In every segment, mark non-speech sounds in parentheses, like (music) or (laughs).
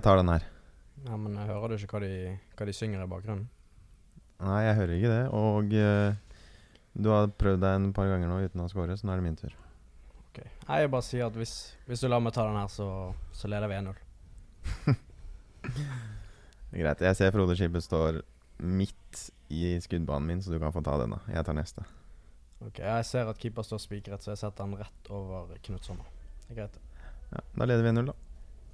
jeg tar den her. Ja, men jeg hører du ikke hva de, hva de synger i bakgrunnen? Nei, jeg hører ikke det. Og uh, du har prøvd deg en par ganger nå uten å score, så nå er det min tur. Ok. Nei, jeg bare sier at hvis, hvis du lar meg ta den her, så, så leder vi 1-0. (laughs) Greit. Jeg ser Frode Skipet står midt i skuddbanen min, så du kan få ta denne. Jeg tar neste. Ok, Jeg ser at keeper står spikret, så jeg setter den rett over Knut Sommer. Er greit. Ja, da leder vi 1-0, da.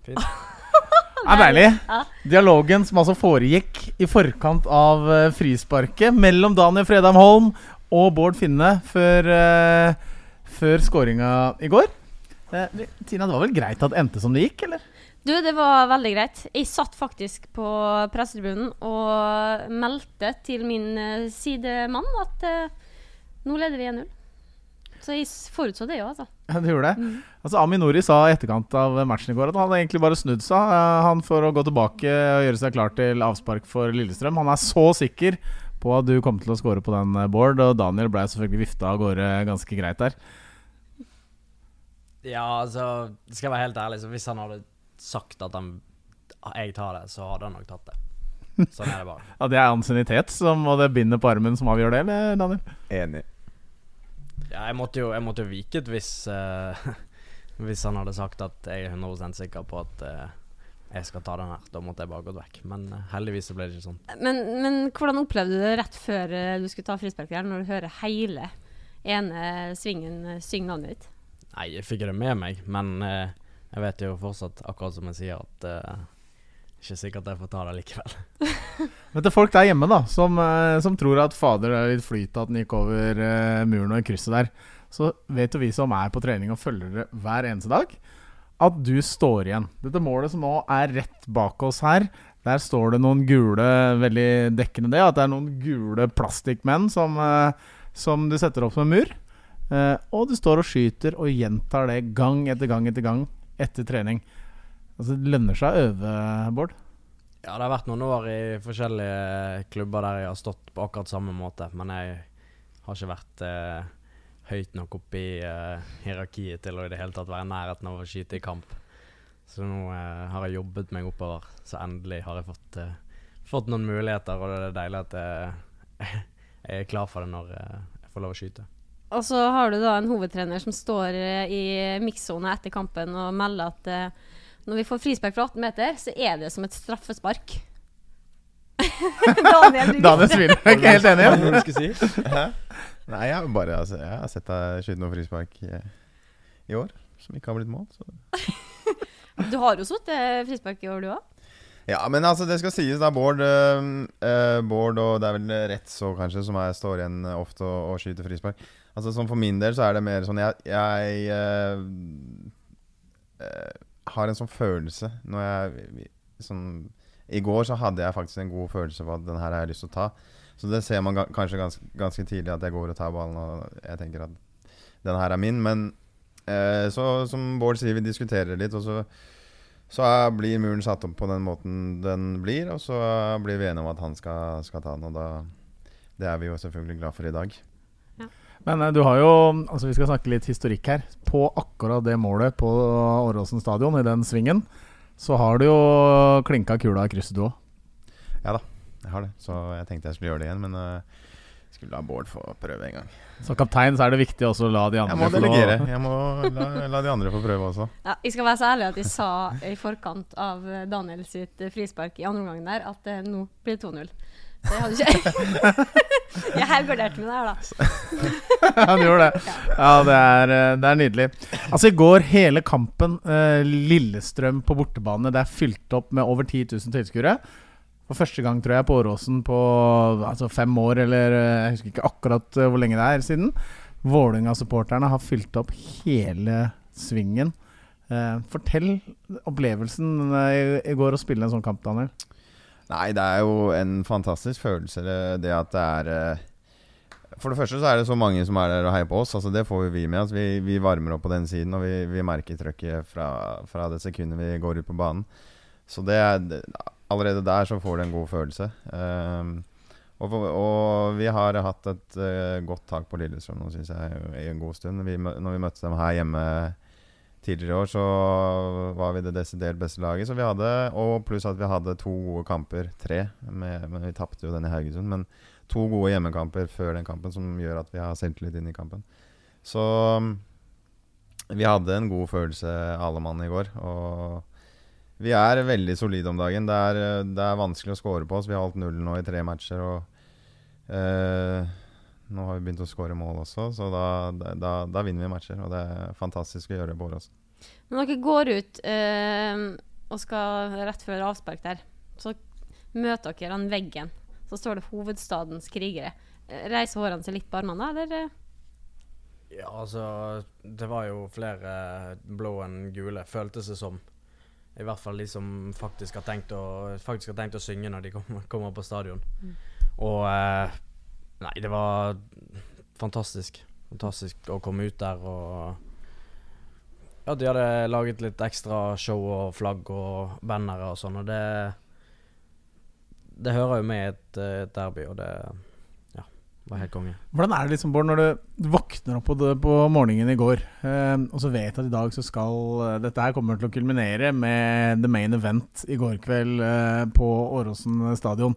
Fint. (laughs) Er deilig. Ja. Dialogen som altså foregikk i forkant av uh, frisparket mellom Daniel Fredheim Holm og Bård Finne før, uh, før skåringa i går. Uh, Tina, det var vel greit at det endte som det gikk, eller? Du, det var veldig greit. Jeg satt faktisk på pressetribunen og meldte til min sidemann at nå leder vi 1-0. Så jeg forutså det jo, altså. (laughs) Ja, det gjorde det. Mm. Altså, Ami Nori sa i etterkant av matchen i går at han egentlig bare snudd seg eh, Han for å gå tilbake og gjøre seg klar til avspark for Lillestrøm. Han er så sikker på at du kom til å score på den, eh, Bård. Og Daniel ble selvfølgelig vifta av gårde ganske greit der. Ja, altså, skal jeg være helt ærlig, så hvis han hadde sagt at han jeg tar det, så hadde han nok tatt det. (laughs) Sånn er det bare. Ja, Det er ansiennitet og det bindet på armen som avgjør det, eller, Daniel? Enig. Ja, jeg måtte jo, jeg måtte jo viket hvis uh, (laughs) Hvis han hadde sagt at jeg er 100 sikker på at uh, jeg skal ta den her. Da måtte jeg bare gått vekk. Men uh, heldigvis så ble det ikke sånn. Men, men hvordan opplevde du det rett før du skulle ta frispark når du hører hele ene svingen synge navnet ditt? Nei, jeg fikk det med meg, men jeg vet jo fortsatt, akkurat som jeg sier, at ikke sikkert jeg får ta det likevel. (laughs) Men til folk der hjemme da som, eh, som tror at fader det er litt flyt at den gikk over uh, muren og krysset der, så vet jo vi som er på trening og følger det hver eneste dag, at du står igjen. Dette målet som nå er rett bak oss her, der står det noen gule, veldig dekkende det, at det er noen gule plastikkmenn som, eh, som du setter opp som en mur. Og du står og skyter og gjentar det gang etter gang etter gang etter trening. Altså, det lønner seg å øve, Bård. Ja, det har vært noen år i forskjellige klubber der jeg har stått på akkurat samme måte, men jeg har ikke vært eh, høyt nok oppe i eh, hierarkiet til å i det hele tatt være i nærheten av å skyte i kamp. Så nå eh, har jeg jobbet meg oppover, så endelig har jeg fått, eh, fått noen muligheter, og det er deilig at eh, (laughs) jeg er klar for det når eh, jeg får lov å skyte. Og så har du da en hovedtrener som står i mikssona etter kampen og melder at eh, når vi får frispark fra 18 meter, så er det som et straffespark. Daniel, du Daniel smiler. Jeg er ikke helt enig. Hva du si? Hæ? Nei, jeg har bare altså, Jeg har sett deg skyte noen frispark i, i år som ikke har blitt mål. Så. (laughs) Du har jo satt frispark i år, du òg. Ja, men altså, det skal sies, da. Bård, øh, øh, Bård og det er vel rett så, kanskje, som er, står igjen ofte og, og skyter frispark. Altså, sånn For min del så er det mer sånn Jeg, jeg øh, øh, har en sånn følelse når jeg sånn, I går så hadde jeg faktisk en god følelse på at den her har jeg lyst til å ta. Så det ser man ga kanskje ganske, ganske tidlig at jeg går og tar ballen og jeg tenker at den her er min. Men eh, så som Bård sier, vi diskuterer litt, og så, så er, blir muren satt opp på den måten den blir. Og så blir vi enige om at han skal, skal ta den, og da Det er vi jo selvfølgelig glad for i dag. Men eh, du har jo Altså Vi skal snakke litt historikk her. På akkurat det målet på Åråsen stadion, i den svingen, så har du jo klinka kula i krysset, du òg. Jeg har det, så jeg tenkte jeg skulle gjøre det igjen, men uh, skulle la Bård få prøve en gang. Så kaptein så er det viktig også å la de andre Jeg må delegere. Jeg må la, la de andre få prøve også. Ja, jeg skal være så ærlig at jeg sa i forkant av Daniel sitt frispark i andre omgang der at uh, nå blir det 2-0. Jeg hadde ikke Jeg (laughs) helgarderte meg der, da. (laughs) ja, du gjorde det. Ja, det er, eh, det er nydelig. Altså, i går, hele kampen, eh, Lillestrøm på bortebane, det er fylt opp med over 10 000 tilskuere. For første gang, tror jeg, på Åråsen på altså fem år, eller eh, jeg husker ikke akkurat hvor lenge det er siden. Vålerenga-supporterne har fylt opp hele svingen. Eh, fortell opplevelsen i, i går å spille en sånn kamp, Daniel. Nei, det er jo en fantastisk følelse, det, at det er eh, For det første så er det så mange som er der og heier på oss. Altså Det får jo vi med oss. Vi, vi varmer opp på den siden, og vi, vi merker trøkket fra, fra det sekundet vi går ut på banen. Så det er Allerede der så får du en god følelse. Um, og, og vi har hatt et uh, godt tak på Lillestrøm nå, syns jeg, i en god stund. Vi, når vi møtte dem her hjemme tidligere i år så var vi det desidert beste laget. Så vi hadde, og pluss at vi hadde to gode kamper, tre. Med, men vi tapte jo den i Haugesund. Men to gode hjemmekamper før den kampen som gjør at vi har selvtillit inn i kampen. Så vi hadde en god følelse, alle mann, i går. Og vi er veldig solide om dagen. Det er, det er vanskelig å score på oss. Vi har holdt nullen nå i tre matcher. Og eh, nå har vi begynt å skåre mål også, så da, da, da, vinner vi matcher. Og det er fantastisk å gjøre det på Åråsen. Når dere går ut eh, og skal rett før avspark der, så møter dere den veggen. Så står det 'Hovedstadens krigere'. Eh, reiser hårene seg litt på armene, eller? Ja, altså Det var jo flere blå enn gule, føltes det som. I hvert fall de som faktisk har tenkt å, faktisk har tenkt å synge når de kommer, kommer på stadion. Mm. Og eh, Nei, det var fantastisk. Fantastisk å komme ut der og Ja, de hadde laget litt ekstra show og flagg og bannere og sånn, og det Det hører jo med i et, et derby, og det var helt konge. Hvordan er det liksom, Bård, når du våkner opp på, det, på morgenen i går, eh, og så vet at i dag så skal Dette her kommer til å kulminere med the main event i går kveld eh, på Åråsen stadion.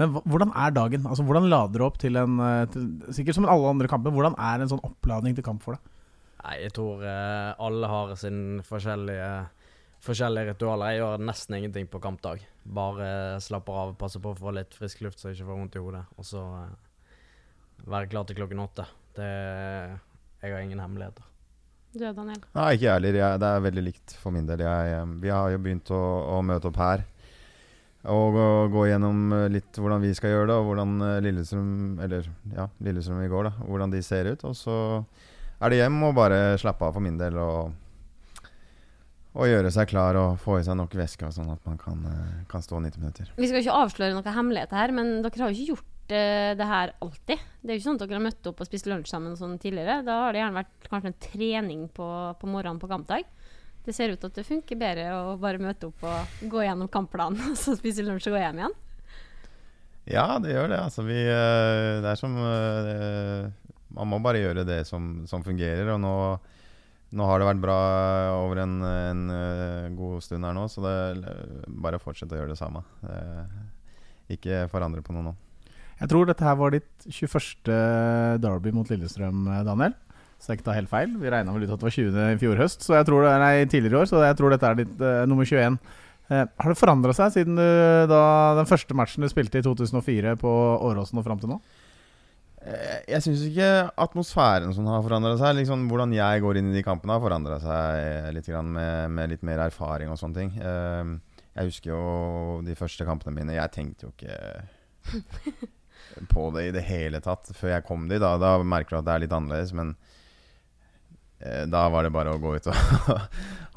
Men hvordan er dagen? Altså, hvordan lader du opp til en eh, til, Sikkert som alle andre kamper. Hvordan er en sånn oppladning til kamp for deg? Nei, Jeg tror eh, alle har sin forskjellige, forskjellige ritualer. Jeg gjør nesten ingenting på kampdag. Bare slapper av, passer på å få litt frisk luft så jeg ikke får vondt i hodet. Og så eh, være klar til klokken åtte. Det, jeg har ingen hemmeligheter. Du Daniel? Nei, ikke jeg heller. Det er veldig likt for min del. Jeg, eh, vi har jo begynt å, å møte opp her. Og gå, gå gjennom eh, litt hvordan vi skal gjøre det, og hvordan eh, Lillestrøm Eller ja, Lillestrøm i går, da. Hvordan de ser ut. Og så er det hjem og bare slappe av for min del og, og gjøre seg klar og få i seg nok væske, sånn at man kan, eh, kan, stå 90 minutter. Vi skal ikke avsløre noen hemmeligheter her, men dere har jo ikke gjort det her alltid. Det er jo ikke sånn at dere har møtt opp og spist lunsj sammen sånn tidligere. Da har det gjerne vært kanskje en trening på, på morgenen på kampdag det ser ut til at det funker bedre å bare møte opp og gå gjennom kampplanen, (laughs) og så spise lunsj og gå hjem igjen? Ja, det gjør det. Altså, vi, eh, det er som eh, Man må bare gjøre det som, som fungerer. Og nå, nå, har det vært bra over en, en, eh, god stund her nå, så det, bare fortsett å gjøre det samme. ikke forandre på noe nå. Jeg tror dette her var ditt 21. derby mot Lillestrøm, Daniel. Så jeg ikke tar helt feil. Vi regna vel ut at det var 20. i fjor høst, så jeg tror det, nei, tidligere i år, så jeg tror dette er ditt uh, nummer 21. Uh, har det forandra seg siden du, da, den første matchen du spilte i 2004 på Åråsen og fram til nå? Eh, jeg syns ikke atmosfæren som har forandra seg. Liksom, hvordan jeg går inn i de kampene, har forandra seg litt med, med, litt mer erfaring og sånne ting. Jeg husker jo de første kampene mine. Jeg tenkte jo ikke (laughs) på det i det hele tatt før jeg kom dit. Da, da merker du at det er litt annerledes, men Eh, da var det bare å gå ut (laughs)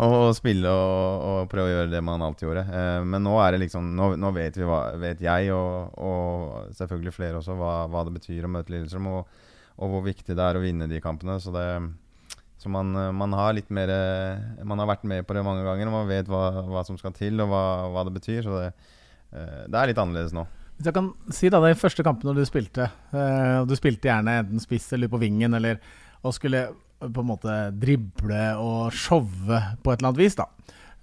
og, og spille og, og, prøve å gjøre det man alltid gjorde. Eh, men nå er det liksom Nå, nå vet, vi vet jeg, og, og, selvfølgelig flere også, hva, hva, det betyr å møte Lillestrøm, og, hvor viktig det er å vinne de kampene. Så, det, så man, man, har litt mer Man har vært med på det mange ganger, og man vet hva, hva som skal til, og hva, hva det betyr. Så det, eh, det, er litt annerledes nå. Hvis jeg kan si da, De første kampene du spilte, og du spilte gjerne enten spiss eller på vingen, eller og skulle på en måte drible og showe på et eller annet vis. da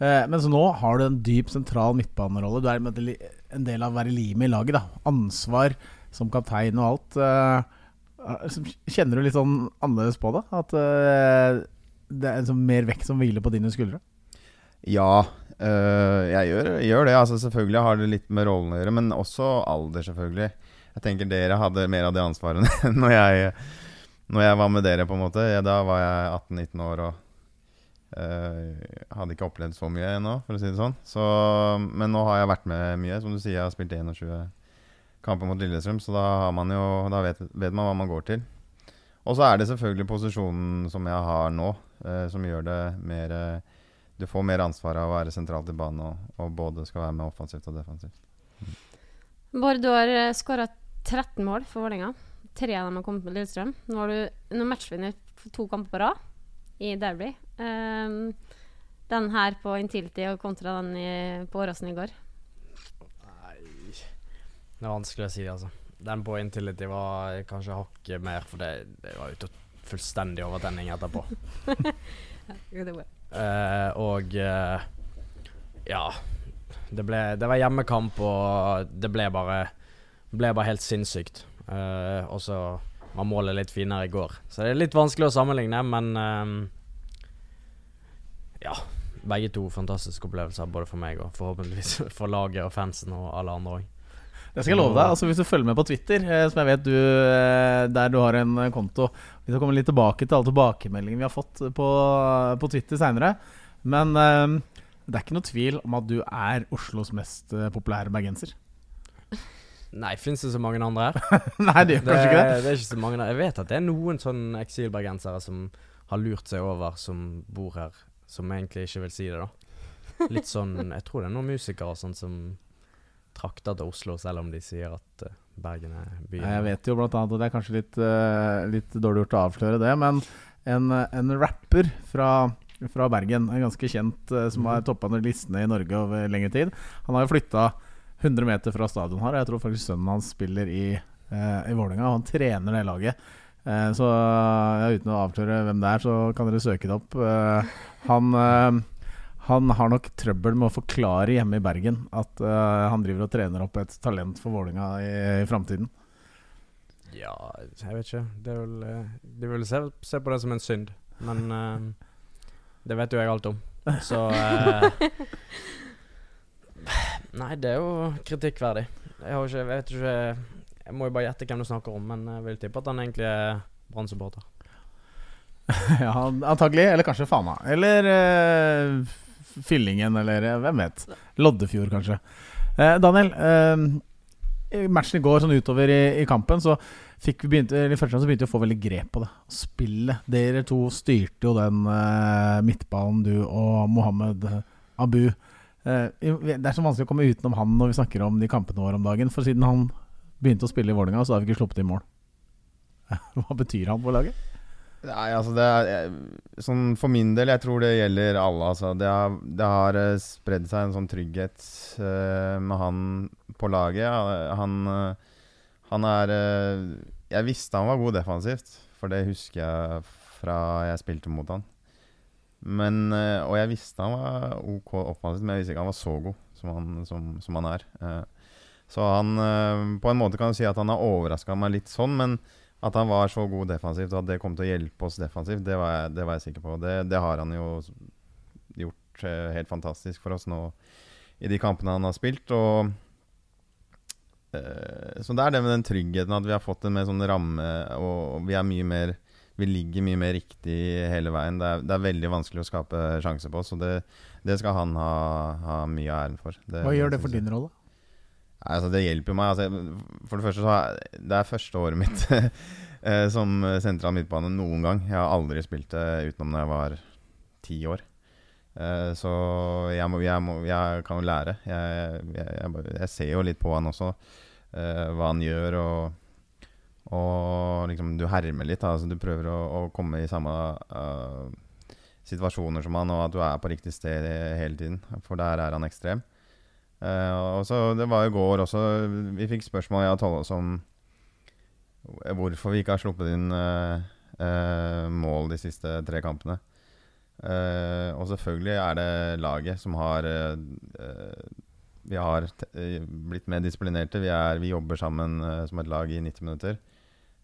eh, Mens nå har du en dyp sentral midtbanerolle. Du er en del av å være limet i laget. da Ansvar som kaptein og alt. Eh, kjenner du litt sånn annerledes på det? At eh, det er sånn mer vekt som hviler på dine skuldre? Ja, jeg gjør, gjør, det. Altså Selvfølgelig har det litt med rollen å gjøre, men også alder, selvfølgelig. Jeg tenker dere hadde mer av det ansvaret (laughs) når jeg når jeg var med dere, på en måte. Ja, da var jeg 18-19 år og uh, hadde ikke opplevd så mye ennå, for å si det sånn. Så, men nå har jeg vært med mye. Som du sier, jeg har spilt 21 kamper mot Lillestrøm, så da, man jo, da vet, vet, man hva man går til. Og så er det selvfølgelig posisjonen som jeg har nå, uh, som gjør det mer uh, Du får mer ansvar av å være sentralt i banen og, og både skal være med offensivt og defensivt. Mm. Bård, du har skåra 13 mål for Vålerenga. Tre av dem har kommet med Lillestrøm. Nå har du nå matchvinner to kamper på rad i Derby. Um, den her på Intility og kontra den i, på Åråsen i går. Nei Det er vanskelig å si, altså. Den på Intility var kanskje hakket mer, for det, det var jo fullstendig overtenning etterpå. (laughs) uh, og uh, ja det, ble, det var hjemmekamp, og det ble bare, ble bare helt sinnssykt. Eh, og så var målet litt finere i går. Så det er litt vanskelig å sammenligne, men eh, ja. Begge to fantastiske opplevelser, både for meg og forhåpentligvis (laughs) for laget og fansen og alle andre òg. Det skal jeg love deg. altså Hvis du følger med på Twitter, eh, som jeg vet du der du har en konto Vi skal komme litt tilbake til alle tilbakemeldingene vi har fått på, på Twitter seinere. Men um, det er ikke noe tvil om at du er Oslos mest populære bergenser. Nei, fins det så mange andre her? (laughs) Nei, det gjør kanskje ikke det. det er ikke så mange. Jeg vet at det er noen sånne eksilbergensere som har lurt seg over, som bor her, som egentlig ikke vil si det, da. Litt (laughs) sånn Jeg tror det er noen musikere sånn som trakter til Oslo, selv om de sier at uh, Bergen er byen. Jeg vet jo blant annet og det er kanskje litt, uh, litt dårlig gjort å avsløre det, men en, en rapper fra, fra Bergen, en ganske kjent, eh, som har toppa listene i Norge over lengre tid, han har jo flytta 100 meter fra stadion her, og jeg tror faktisk sønnen hans spiller i, eh, i Vålerenga, han trener det laget. Eh, så ja, uten å avsløre hvem det er, så kan dere søke det opp. Eh, han, eh, han har nok trøbbel med å forklare hjemme i Bergen at eh, han driver og trener opp et talent for Vålerenga i, i framtiden. Ja, jeg vet ikke. Det er vel, eh, de vil se, se på det som en synd, men eh, det vet jo jeg alt om. Så eh, (laughs) Nei, det er jo kritikkverdig. Jeg, ikke, jeg vet ikke Jeg må jo bare gjette hvem du snakker om, men jeg vil tippe at han egentlig er Brann-supporter. (laughs) ja, antagelig. Eller kanskje Fana. Eller uh, Fyllingen, eller eh, hvem vet. Loddefjord, kanskje. Uh, Daniel, uh, matchen i går, sånn utover i, i kampen, så fikk vi begynt, eller første gang så begynte vi å få veldig grep på det. Spillet. Dere to styrte jo den midtballen, du og Mohammed Abu. Eh, det er så vanskelig å komme utenom han når vi snakker om de kampene våre om dagen. For siden han begynte å spille i Vålerenga, så har vi ikke sluppet i mål. (laughs) Hva betyr han på laget? Nei, altså det er Sånn for min del, jeg tror det gjelder alle. Altså. Det har, det har eh, spredd seg en sånn trygghet uh, med han på laget. Han, han er uh, Jeg visste han var god defensivt, for det husker jeg fra jeg spilte mot han. Men, eh, og jeg visste han var OK offensivt, men jeg visste ikke han var så god som han, som, som han er. Eh, så han eh, På en måte kan du si at han har overraska meg litt sånn, men at han var så god defensivt, og at det kom til å hjelpe oss defensivt, det var jeg, det var jeg sikker på. Det, det har han jo gjort helt fantastisk for oss nå i de kampene han har spilt. Og Så det er det med den tryggheten at vi har fått en mer sånn ramme, og vi er mye mer Vi ligger mye mer riktig hele veien. Det er, det er veldig vanskelig å skape sjanser på så det, det skal han ha, ha mye av æren for. Hva gjør det for din rolle? Altså Det hjelper jo meg. Altså, for det første så er Det er første året mitt (laughs) eh, som sentral midtbane noen gang. Jeg har aldri spilt det utenom da jeg var ti år. Eh, så jeg, må, jeg, må, jeg kan jo lære. Jeg, jeg, ser jo litt på han også, eh, hva han gjør. Og, og liksom du hermer litt. Altså, du prøver å, å komme i samme uh, situasjoner som han, og at du er på riktig sted hele tiden. For der er han ekstrem. Uh, og så Det var i går også Vi fikk spørsmål jeg og om hvorfor vi ikke har sluppet inn uh, mål de siste tre kampene. Og selvfølgelig er det laget som har Vi har blitt mer disiplinerte. Vi, er, vi jobber sammen uh, som et lag i 90 minutter.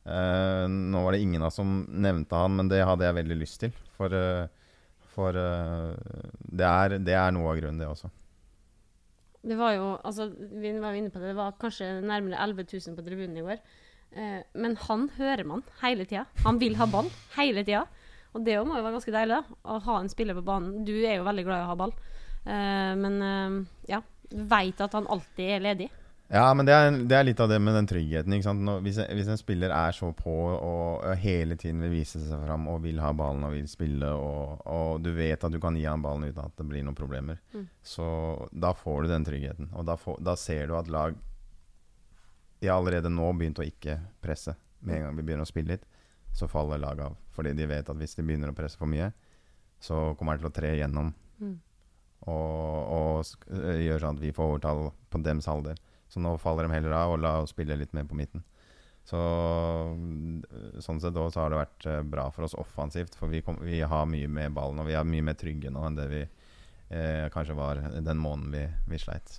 Eh, nå var det ingen av som nevnte han, men det hadde jeg veldig lyst til. For, uh, for uh, det, er, det er noe av grunnen, det også. Det var jo, altså, vi var inne på det, det var kanskje nærmere 11 000 på tribunen i går. Men han hører man hele tida. Han vil ha ball hele tida. Og det må jo være ganske deilig, da. Å ha en spiller på banen. Du er jo veldig glad i å ha ball. Men ja, veit at han alltid er ledig. Ja, men det er, det er litt av det med den tryggheten. Ikke sant? Når, hvis, hvis en spiller er så på og, og hele tiden vil vise seg fram og vil ha ballen og vil spille, og, og du vet at du kan gi han ballen uten at det blir noen problemer, Mm. så da får du den tryggheten. Og da, får, da ser du at lag de har allerede nå begynt å ikke presse. Med en gang vi begynner å spille litt, så faller laget av. Fordi de vet at hvis de begynner å presse for mye, så kommer de til å tre igjennom Mm. og, og øh, gjøre sånn at vi får overtall på dems halvdel. Så nå faller de heller av og la oss spille litt mer på midten. Så mm, sånn sett også har det vært eh, bra for oss offensivt, for vi, kom, vi har mye med ballen, og vi er mye mer trygge nå enn det vi eh, kanskje var den måneden vi, vi sleit.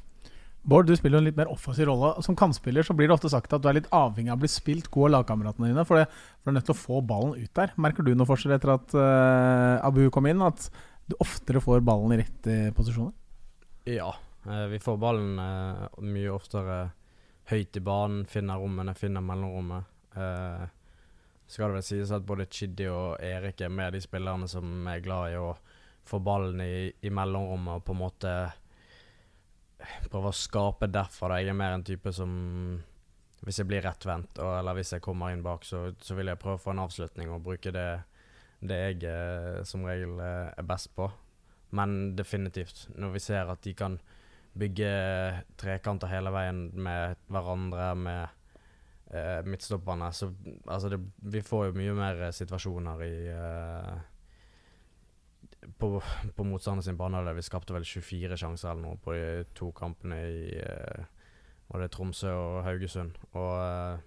Bård, du spiller jo en litt mer offensiv rolle. Som kantspiller så blir det ofte sagt at du er litt avhengig av å bli spilt god av lagkameratene dine, for, det, for du er nødt til å få ballen ut der. Merker du noe forskjell etter at uh, Abu kom inn, at du oftere får ballen i rette posisjoner? Ja. Eh, vi får ballen eh, mye oftere høyt i banen, finner rommene, finner mellomrommet. Eh, skal det vel sies at både Chiddy og Erik er med de spillerne som er glad i å få ballen i, i mellomrommet og på en måte prøve å skape derfra. Da. Jeg er mer en type som Hvis jeg blir rettvendt, eller hvis jeg kommer inn bak, så, så, vil jeg prøve å få en avslutning og bruke det, det jeg som regel er best på. Men definitivt, når vi ser at de kan bygge trekanter hele veien med hverandre, med uh, midtstopperne, så altså det, Vi får jo mye mer situasjoner i uh, på, på motstanderen sin banehalvdel. Vi skapte vel 24 sjanser eller noe på de to kampene i uh, Tromsø og Haugesund. Og uh,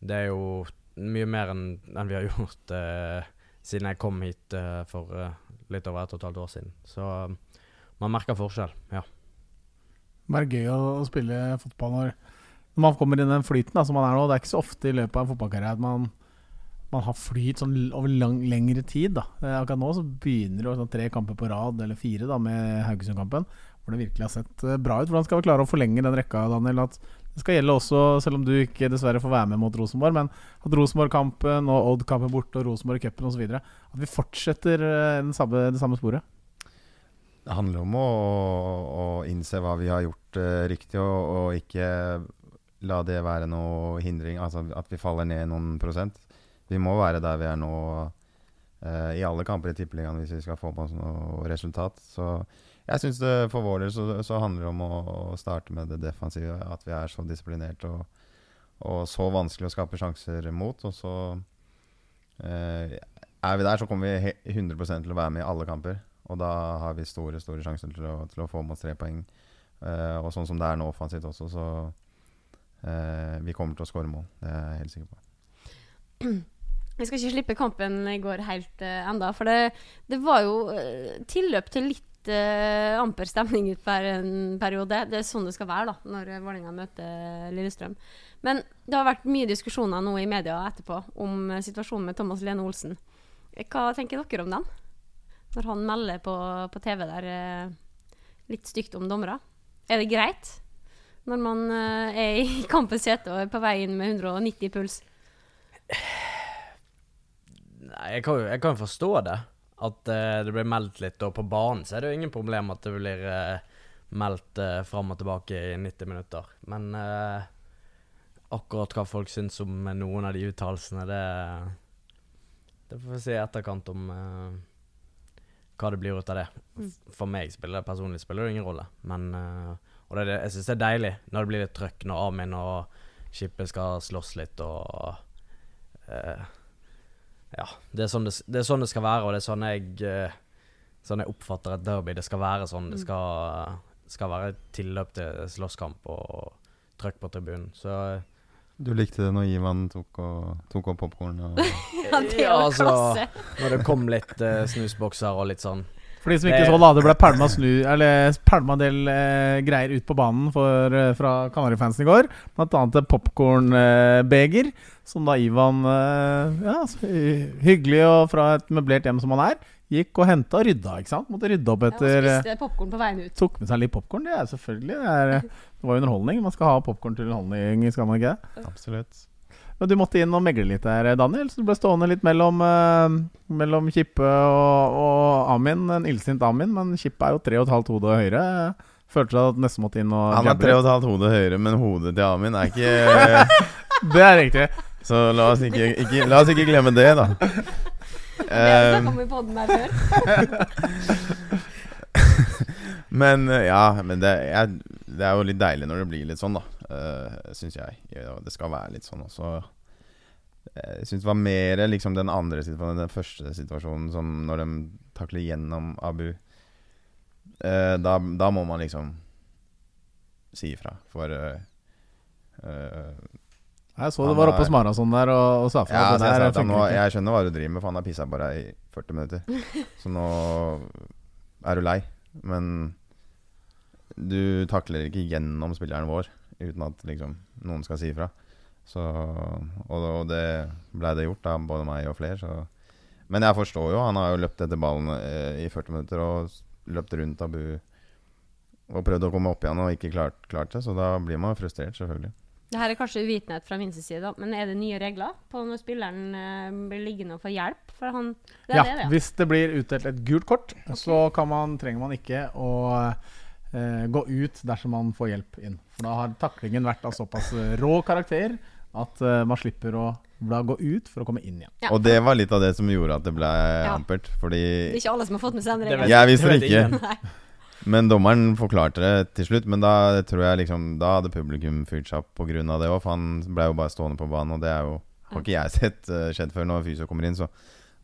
det er jo mye mer enn, en vi har (laughs) gjort uh, siden jeg kom hit for litt over et og et halvt år siden. Så man merker forskjell, ja. Det er gøy å, spille fotball når, når, man kommer inn i den flyten da, som man er nå. Det er ikke så ofte i løpet av en fotballkarriere at man man har flyt sånn over lang, lengre tid. da eh, Akkurat nå så begynner det sånn, tre kamper på rad, eller fire, da med Haugesund-kampen. Hvor det virkelig har sett uh, bra ut. Hvordan skal vi klare å forlenge den rekka, Daniel? At det skal gjelde også, selv om du ikke dessverre får være med mot Rosenborg, men at Rosenborg-kampen og Odd-kampen borte og Rosenborg-cupen osv. At vi fortsetter uh, samme, det samme sporet. Det handler om å, å innse hva vi har gjort uh, riktig, og, og, ikke la det være noe hindring. Altså at vi faller ned noen prosent. Vi må være der vi er nå uh, i alle kamper i Tippeligaen hvis vi skal få på oss noe resultat. Så jeg syns for vår del så, så, handler det om å, å, starte med det defensive. At vi er så disiplinert og, og, så vanskelig å skape sjanser mot. Og så uh, er vi der, så kommer vi 100 til å være med i alle kamper. Og da har vi store store sjanser til å, til å få med oss tre poeng. Uh, og sånn som det er nå offensivt også, så uh, vi kommer til å skåre mål. Det er jeg helt sikker på. Vi skal ikke slippe kampen i går helt uh, enda, for det, det var jo uh, tilløp til litt amper stemning ut per en periode. Det er sånn det skal være da, når Vålerenga møter Lillestrøm. Men det har vært mye diskusjoner nå i media etterpå om situasjonen med Thomas Lene Olsen. Hva tenker dere om den? Når han melder på, på TV der litt stygt om dommere. Er det greit når man er i (laughs) kampens hete og er på vei inn med 190 puls? Nei, jeg kan jo jeg kan forstå det. At uh, det blir meldt litt, og på banen så er det jo ingen problem at det blir uh, meldt uh, fram og tilbake i 90 minutter. Men uh, akkurat hva folk syns om noen av de uttalelsene, det, det får vi se i etterkant om hva det blir ut av det. Mm. For meg spiller det personlig spiller det ingen rolle. Men Og det, jeg syns det er deilig når det blir litt trøkk, når Amin og Skippe skal slåss litt og ja, det er, sånn det, det er, sånn det, skal være, og det er sånn jeg, eh, sånn jeg oppfatter et derby. Det skal være sånn. Det mm. skal, skal være tilløp til slåsskamp og trøkk på tribunen. Så du likte det når Ivan tok, og, tok opp popkorn? ja, det var altså, klasse. Når det kom litt uh, snusbokser og litt sånn. For de som ikke så, da, det ble pælma, en del eh, greier ut på banen for, eh, fra Kanarifansen i går. Blant annet et popkornbeger, eh, som da Ivan eh, Ja, hyggelig og fra et møblert hjem som han er, gikk og henta og rydda. ikke sant? Måtte rydde opp etter ja, Spiste popkorn på veien ut. Tok med seg litt popkorn. Det er selvfølgelig det, er, det var jo underholdning. Man skal ha popkorn til underholdning, skal man ikke det? Absolutt. Men du måtte inn og megle litt der, Daniel. Så du ble stående litt mellom, uh, mellom Kippe og, og Amin. En illsint Amin, men Kippe er jo tre og et halvt hode høyere. Følte du at nesten måtte inn og Han er tre og et halvt hode høyere, men hodet til Amin er ikke (laughs) Det er riktig. Så la oss ikke, ikke, la oss ikke glemme det, da. (laughs) men ja, men det, jeg, det er jo litt deilig når det blir litt sånn, da. Uh, eh, syns jeg. Det skal være litt sånn også. Jeg syns det var mer liksom den andre situasjonen, den første situasjonen, som når de takler gjennom Abu. Uh, da, da, må man liksom si ifra, for uh, uh, Jeg så Han du var oppe hos Marason der og, og sa fra. Ja, altså, jeg, der nå, jeg skjønner hva du driver med, for han har pissa på deg i 40 minutter. (laughs) Så nå er du lei. Men du takler ikke gjennom spilleren vår uten at liksom, noen skal si ifra. Så, og, og det blei det gjort av både meg og flere. Så. Men jeg forstår jo. Han har jo løpt etter ballen eh, i 40 minutter og løpt rundt Abu og prøvd å komme opp igjen og ikke klart, klart det. Så da blir man frustrert, selvfølgelig. Det her er kanskje uvitenhet fra min side, men er det nye regler på når spilleren eh, blir liggende og får hjelp? For han Det er Ja, det, ja, hvis det blir utdelt et gult kort, så kan man, trenger man ikke å uh, gå ut dersom man får hjelp inn. For da har taklingen vært av såpass eh, rå karakter at uh, man slipper å da gå ut for å komme inn igjen. Ja. Og det var litt av det som gjorde at det ble Ja. ampert. Fordi Det er ikke alle som har fått med seg den regelen. Jeg visste det ikke. Nei. ikke. Men dommeren forklarte det til slutt. Men da tror jeg liksom Da hadde publikum fyrt seg opp pga. det òg, for han ble jo bare stående på banen. Og det er jo har ikke jeg sett uh, skjedd før. Når fysio kommer inn, så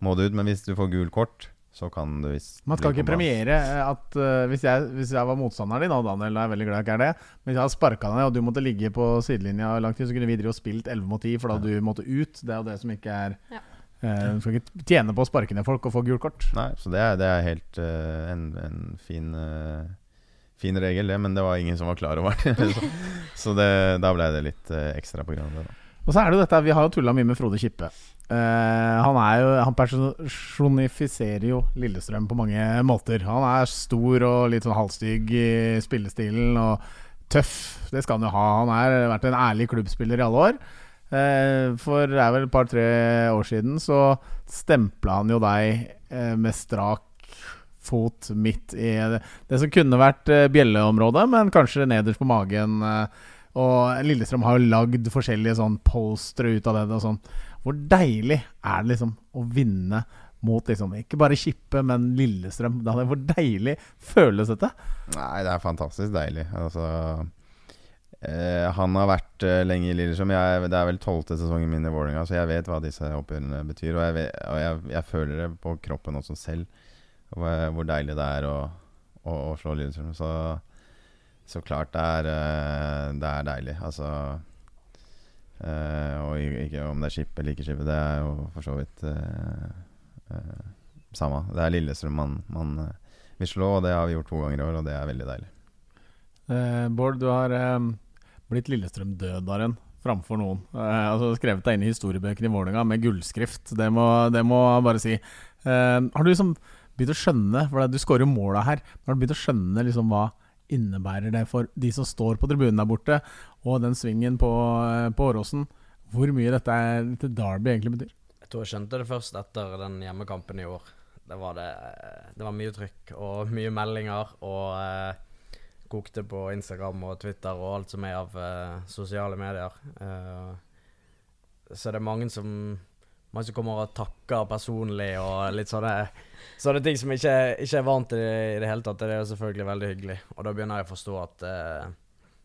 må du ut. Men hvis du får gul kort, så kan du visst Man skal ikke premiere at uh, hvis, jeg, hvis jeg var motstanderen din, og Daniel er veldig glad jeg ikke er det Men hvis jeg hadde sparka deg ned, og du måtte ligge på sidelinja i lang tid, så kunne vi drive og spilt 11 mot 10 for da ja. du måtte ut. Det er jo det som ikke er Ja. Eh, Du skal ikke tjene på å sparke ned folk og få gult kort. Nei, så det er, det er helt uh, en, en fin uh, Fin regel, det, men det var ingen som var klar over det. (laughs) så så det, da ble det litt uh, ekstra på grunn av det. Da. Og så er det jo dette, Vi har jo tulla mye med Frode Kippe. Han er jo Han personifiserer jo Lillestrøm på mange måter. Han er stor og litt sånn halvstygg i spillestilen og tøff. Det skal han jo ha. Han har vært en ærlig klubbspiller i alle år. Eh, for det er vel et par-tre år siden så stempla han jo deg eh, med strak fot midt i det, som kunne vært eh, bjelleområdet, men kanskje nederst på magen. Og Lillestrøm har jo lagd forskjellige sånn postere ut av det. Og sånn. Hvor deilig er det liksom å vinne mot liksom, ikke bare Kippe, men Lillestrøm? Hvor deilig føles dette? Nei, det er fantastisk deilig. Altså eh, Han har vært uh, lenge i Lillestrøm. Det er vel tolvte sesongen min i Vålerenga, så jeg vet hva disse oppgjørene betyr. Og jeg, vet, og jeg, jeg føler det på kroppen også selv, hvor, hvor deilig det er å, å, å slå Lillestrøm. Så, så klart det er, uh, det er deilig. Altså Og ikke om det er skip eller ikke skip, det er jo for så vidt samme. Det er Lillestrøm man, man vil slå, og det har vi gjort to ganger i år, og det er veldig deilig. Bård, du har blitt Lillestrøm-dødaren framfor noen. Eh, altså Skrevet deg inn i historiebøkene i Vålerenga med gullskrift. Det må, det må jeg bare si. Eh, har du liksom begynt å skjønne For du skårer jo måla her. Men har du begynt å skjønne liksom hva innebærer det for de som står på tribunen der borte, og den svingen på, eh, på Åråsen? Hvor mye dette, dette Derby egentlig betyr? Jeg tror jeg skjønte det først etter den hjemmekampen i år. Det var, det, det var mye trykk og mye meldinger og eh, kokte på Instagram og Twitter og alt som er av uh, sosiale medier. Uh, så det er mange som, mange som kommer og takker personlig og litt sånne, sånne ting som ikke, ikke er vant til i det hele tatt. Det er jo selvfølgelig veldig hyggelig. Og da begynner jeg å forstå at uh,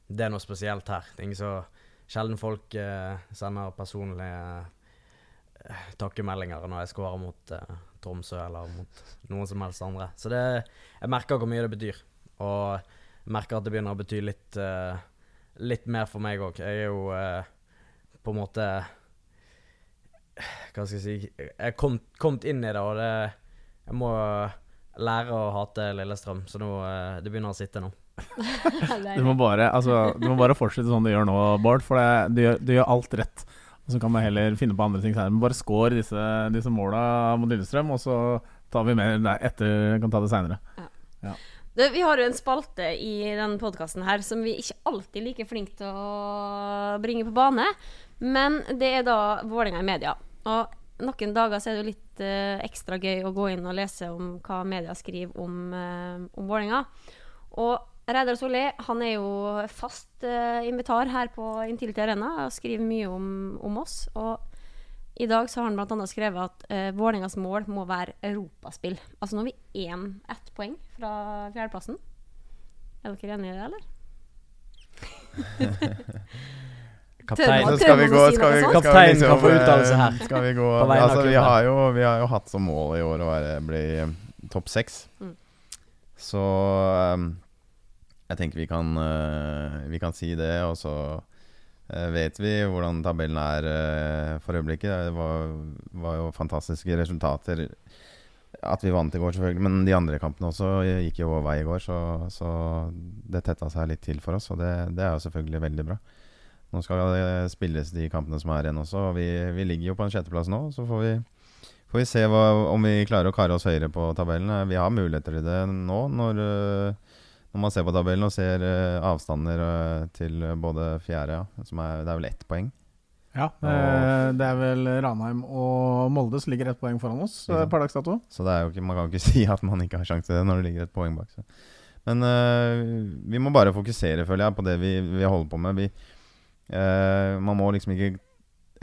det er noe spesielt her. Det er ingen så sjelden folk sender personlige takkemeldinger når jeg scorer mot Tromsø eller mot noen som helst andre. Så det, jeg merker hvor mye det betyr. Og merker at det begynner å bety litt, uh, litt mer for meg òg. Jeg er jo uh, på en måte Hva skal jeg si Jeg er kommet, kommet inn i det, og det Jeg må lære å hate Lillestrøm, så nå, uh, det begynner å sitte nå. (laughs) Du må bare, altså, du må bare fortsette sånn du gjør nå, Bård. For det, du, gjør, du gjør alt rett. Og Så kan man heller finne på andre ting senere. Men bare score disse, disse måla mot Lillestrøm, og så tar vi mer der etter. Kan ta det seinere. Du, vi har jo en spalte i denne podkasten her som vi ikke alltid er like flinke til å bringe på bane. Men det er da Vålerenga i media. Og noen dager så er det jo litt uh, ekstra gøy å gå inn og lese om hva media skriver om, uh, om Vålerenga. Og Reidar Solli han er jo fast uh, invitar her på Intility Arena og skriver mye om, om oss. Og i dag så har han bl.a. skrevet at uh, Vålerengas mål må være europaspill. Altså nå har vi én ett poeng fra fjerdeplassen. Er dere enige i det, eller? (laughs) Kaptein. Så skal vi gå skal vi, skal vi Kapteinen kan få uttalelse her. Skal vi gå På vegne Altså, vi har, jo, vi har jo hatt som mål i år å være, bli eh, topp seks. Mm. Så um, jeg tenker vi kan, uh, vi kan si det, og så eh, vet vi hvordan tabellen er eh, for øyeblikket. Det var, var jo fantastiske resultater. At vi vant i går, selvfølgelig. Men de andre kampene også gikk jo vår vei i går. Så, så det tetta seg litt til for oss, og det, det er jo selvfølgelig veldig bra. Nå skal det spilles de kampene som er igjen også. og Vi, vi ligger jo på en sjetteplass nå. Så får vi, får vi se hva, om vi klarer å kare oss høyere på tabellen. Vi har muligheter til det nå, når, når man ser på tabellen og ser øh, avstander øh, til både fjerde, ja, som er, det er vel ett poeng. Ja, eh, det er vel Ranheim og Molde som ligger ett poeng foran oss Ja. eh, per dags dato. Så det er jo ikke, man kan ikke (laughs) si at man ikke har sjanse når det ligger et poeng bak. Så. Men uh, vi må bare fokusere, føler jeg, på det vi, vi holder på med. Vi, uh, man må liksom ikke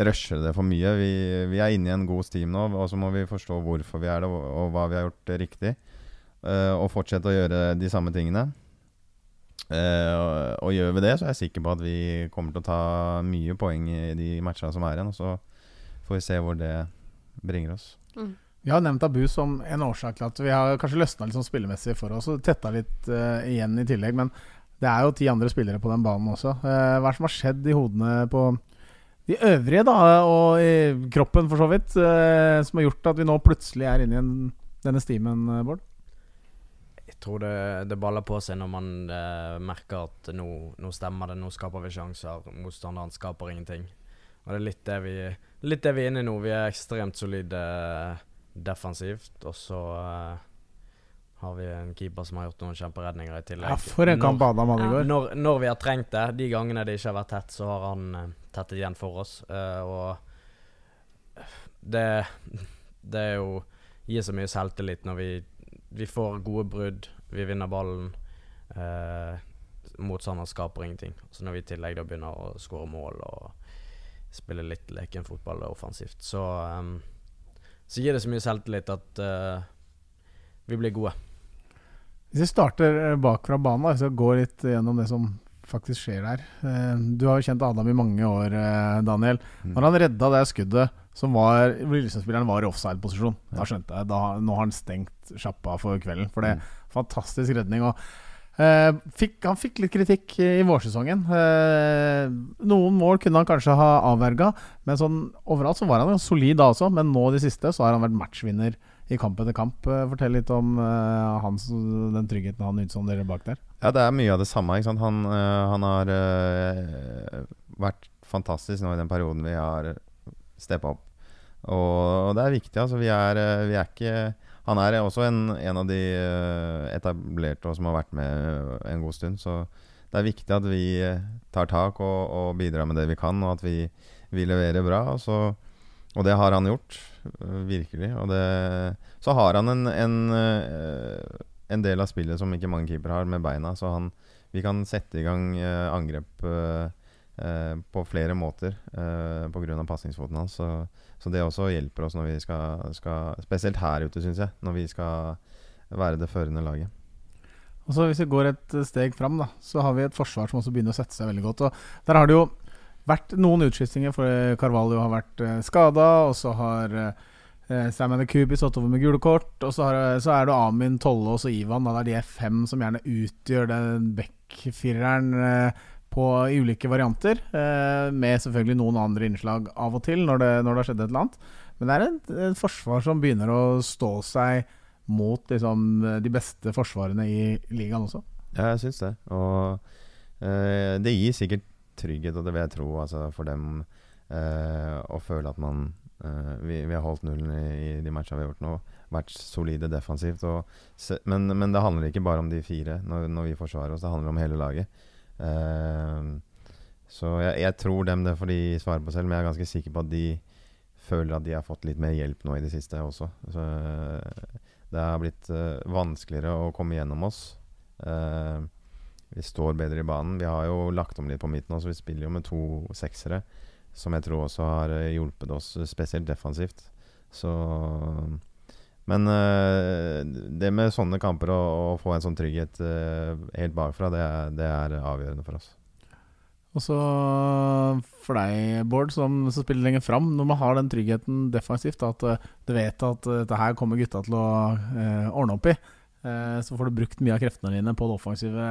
rushe det for mye. Vi, vi er inne i en god steam nå, og så må vi forstå hvorfor vi er det, og, og hva vi har gjort riktig. Øh, og fortsette å gjøre de samme tingene. Eh, og, og gjør vi det, så er jeg sikker på at vi kommer til å ta mye poeng i de matchene som er igjen. Og så får vi se hvor det bringer oss. Vi har nevnt Abu som en årsak til at vi har kanskje løsna litt sånn spillemessig for oss og tetta litt uh, igjen i tillegg. Men det er jo ti andre spillere på den banen også. Uh, hva er det som har skjedd i hodene på de øvrige, da, og i kroppen for så vidt, uh, som har gjort at vi nå plutselig er inne i en, denne stimen, eh, Bård? Jeg tror det, det baller på seg når man eh, merker at nå, nå stemmer det, nå skaper vi sjanser. Motstanderen skaper ingenting. Og det er litt det vi, litt det vi er inne i nå. Vi er ekstremt solide eh, defensivt. Og så eh, har vi en keeper som har gjort noen kjemperedninger i tillegg. Ja, for en kamp Adam hadde i går. Når, når vi har trengt det, de gangene det ikke har vært tett, så har han uh, tettet igjen for oss. eh, og det, det er jo gir så mye selvtillit når vi, vi får gode brudd, vi vinner ballen. Eh, motstander skaper ingenting. Så når vi i tillegg da begynner å skåre mål og spille litt leken fotball offensivt, så, um, så gir det så mye selvtillit at uh, vi blir gode. Hvis vi starter eh, bak fra banen, da, vi går litt gjennom det som faktisk skjer der. Eh, Du har jo kjent Adam i mange år, Daniel. Mm. Når han redda det skuddet som var Lillestrøm-spilleren var i offside-posisjon, da skjønte jeg da, Nå har han stengt sjappa for kvelden. For det Mm. fantastisk redning. Og eh, fikk, han fikk litt kritikk i vårsesongen. Eh, noen mål kunne han kanskje ha avverga, men sånn overalt så var han jo solid da også. Men nå i det siste så har han vært matchvinner i kamp etter kamp. Eh, Fortell litt om eh, hans, den tryggheten han utsonderer bak der. Ja, det er mye av det samme. Han, øh, han har øh, vært fantastisk nå i den perioden vi har steppa opp. Og, det er viktig. Altså, vi er, øh, vi er ikke Han er også en, en av de øh, etablerte som har vært med en god stund. Så det er viktig at vi tar tak og, og bidrar med det vi kan, og at vi, vi leverer bra. Og, så, og det har han gjort. virkelig. Og det, så har han en, en en del av spillet som ikke mange keepere har, med beina. Så han, vi kan sette i gang eh, angrep eh, eh, på flere måter eh, pga. pasningsfoten hans. Så, så det også hjelper oss når vi skal, skal Spesielt her ute, syns jeg. Når vi skal være det førende laget. Og så Hvis vi går et steg fram, da, så har vi et forsvar som også begynner å sette seg veldig godt. Og Der har det jo vært noen utskiftinger, for Carvalho har vært eh, skada, og så har eh, Sam Kubi stått over med gule kort. Og så, har, så er det Amin, Tolle og Ivan. Da, det er de fem som gjerne utgjør den back-fireren uh, på ulike varianter. eh, med selvfølgelig noen andre innslag av og til når det, når det har skjedd et eller annet. Men det er et, et forsvar som begynner å stå seg mot liksom, de beste forsvarene i ligaen også. Ja, jeg syns det. Og eh, det gir sikkert trygghet, og det vil jeg tro, altså, for dem eh, å føle at man eh, vi, vi har holdt nullen i, i de matchene vi har gjort nå. Vært solide defensivt. Og, men, men det handler ikke bare om de fire når, når vi forsvarer oss, det handler om hele laget. Eh, så jeg, jeg tror dem det får de svare på selv, men jeg er ganske sikker på at de føler at de har fått litt mer hjelp nå i det siste også. Så, eh, det har blitt eh, vanskeligere å komme gjennom oss. Vi står bedre i banen. Vi har jo lagt om litt på midten også. Vi spiller jo med to seksere, som jeg tror også har hjulpet oss, spesielt defensivt. Så Men eh, det med sånne kamper å, å få en sånn trygghet eh, helt bakfra, det er, det er avgjørende for oss. Og så for deg, Bård, som, som spiller lenger fram, når man har den tryggheten defensivt, at eh, du vet at dette her kommer gutta til å eh, ordne opp i, eh, så får du brukt mye av kreftene dine på det offensive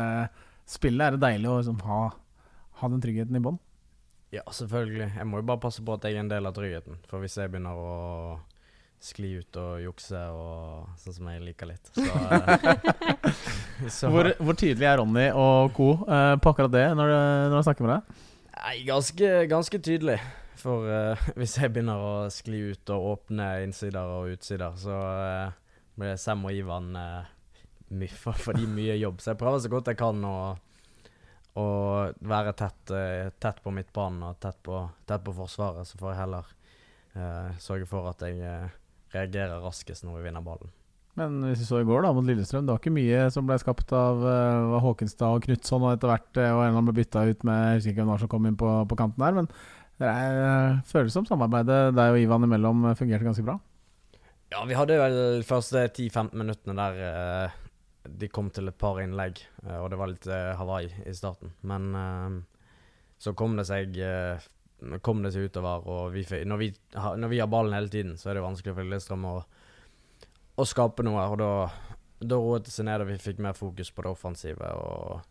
spillet. Er det deilig å liksom, ha, ha den tryggheten i bånn? Ja, selvfølgelig. Jeg må jo bare passe på at jeg er en del av tryggheten. For hvis jeg begynner å skli ut og jukse og sånn som jeg liker litt, så, (laughs) eh, (laughs) så Hvor, hvor tydelig er Ronny og co. Uh, på akkurat det når, når han snakker med deg? Nei, ganske, ganske tydelig. For uh, (laughs) hvis jeg begynner å skli ut og åpne innsider og utsider, så uh, blir Sam og Ivan uh, my, for, for de mye jobb. Så jeg prøver så godt jeg kan å, å være tett, tett på midtbanen og tett på, tett på forsvaret. Så får jeg heller sørge for at jeg reagerer raskest når vi vinner ballen. Men hvis vi så i går da mot Lillestrøm, det var ikke mye som ble skapt av uh, Håkenstad og Knutson, og etter hvert uh, og en eller annen ble bytta ut med Jeg husker ikke hvem som kom inn på, på kanten der, men det er, uh, føles som samarbeidet deg og Ivan imellom fungerte ganske bra. Ja, vi hadde vel de første 10-15 minuttene der uh, de kom til et par innlegg, eh, og det var litt eh, Hawaii i starten. Men eh, så kom det seg eh, kom det seg utover, og vi, når, vi, har- når vi har ballen hele tiden, så er det vanskelig for Lillestrøm å, å skape noe. Og da, da roet det seg ned, og vi fikk mer fokus på det offensive, og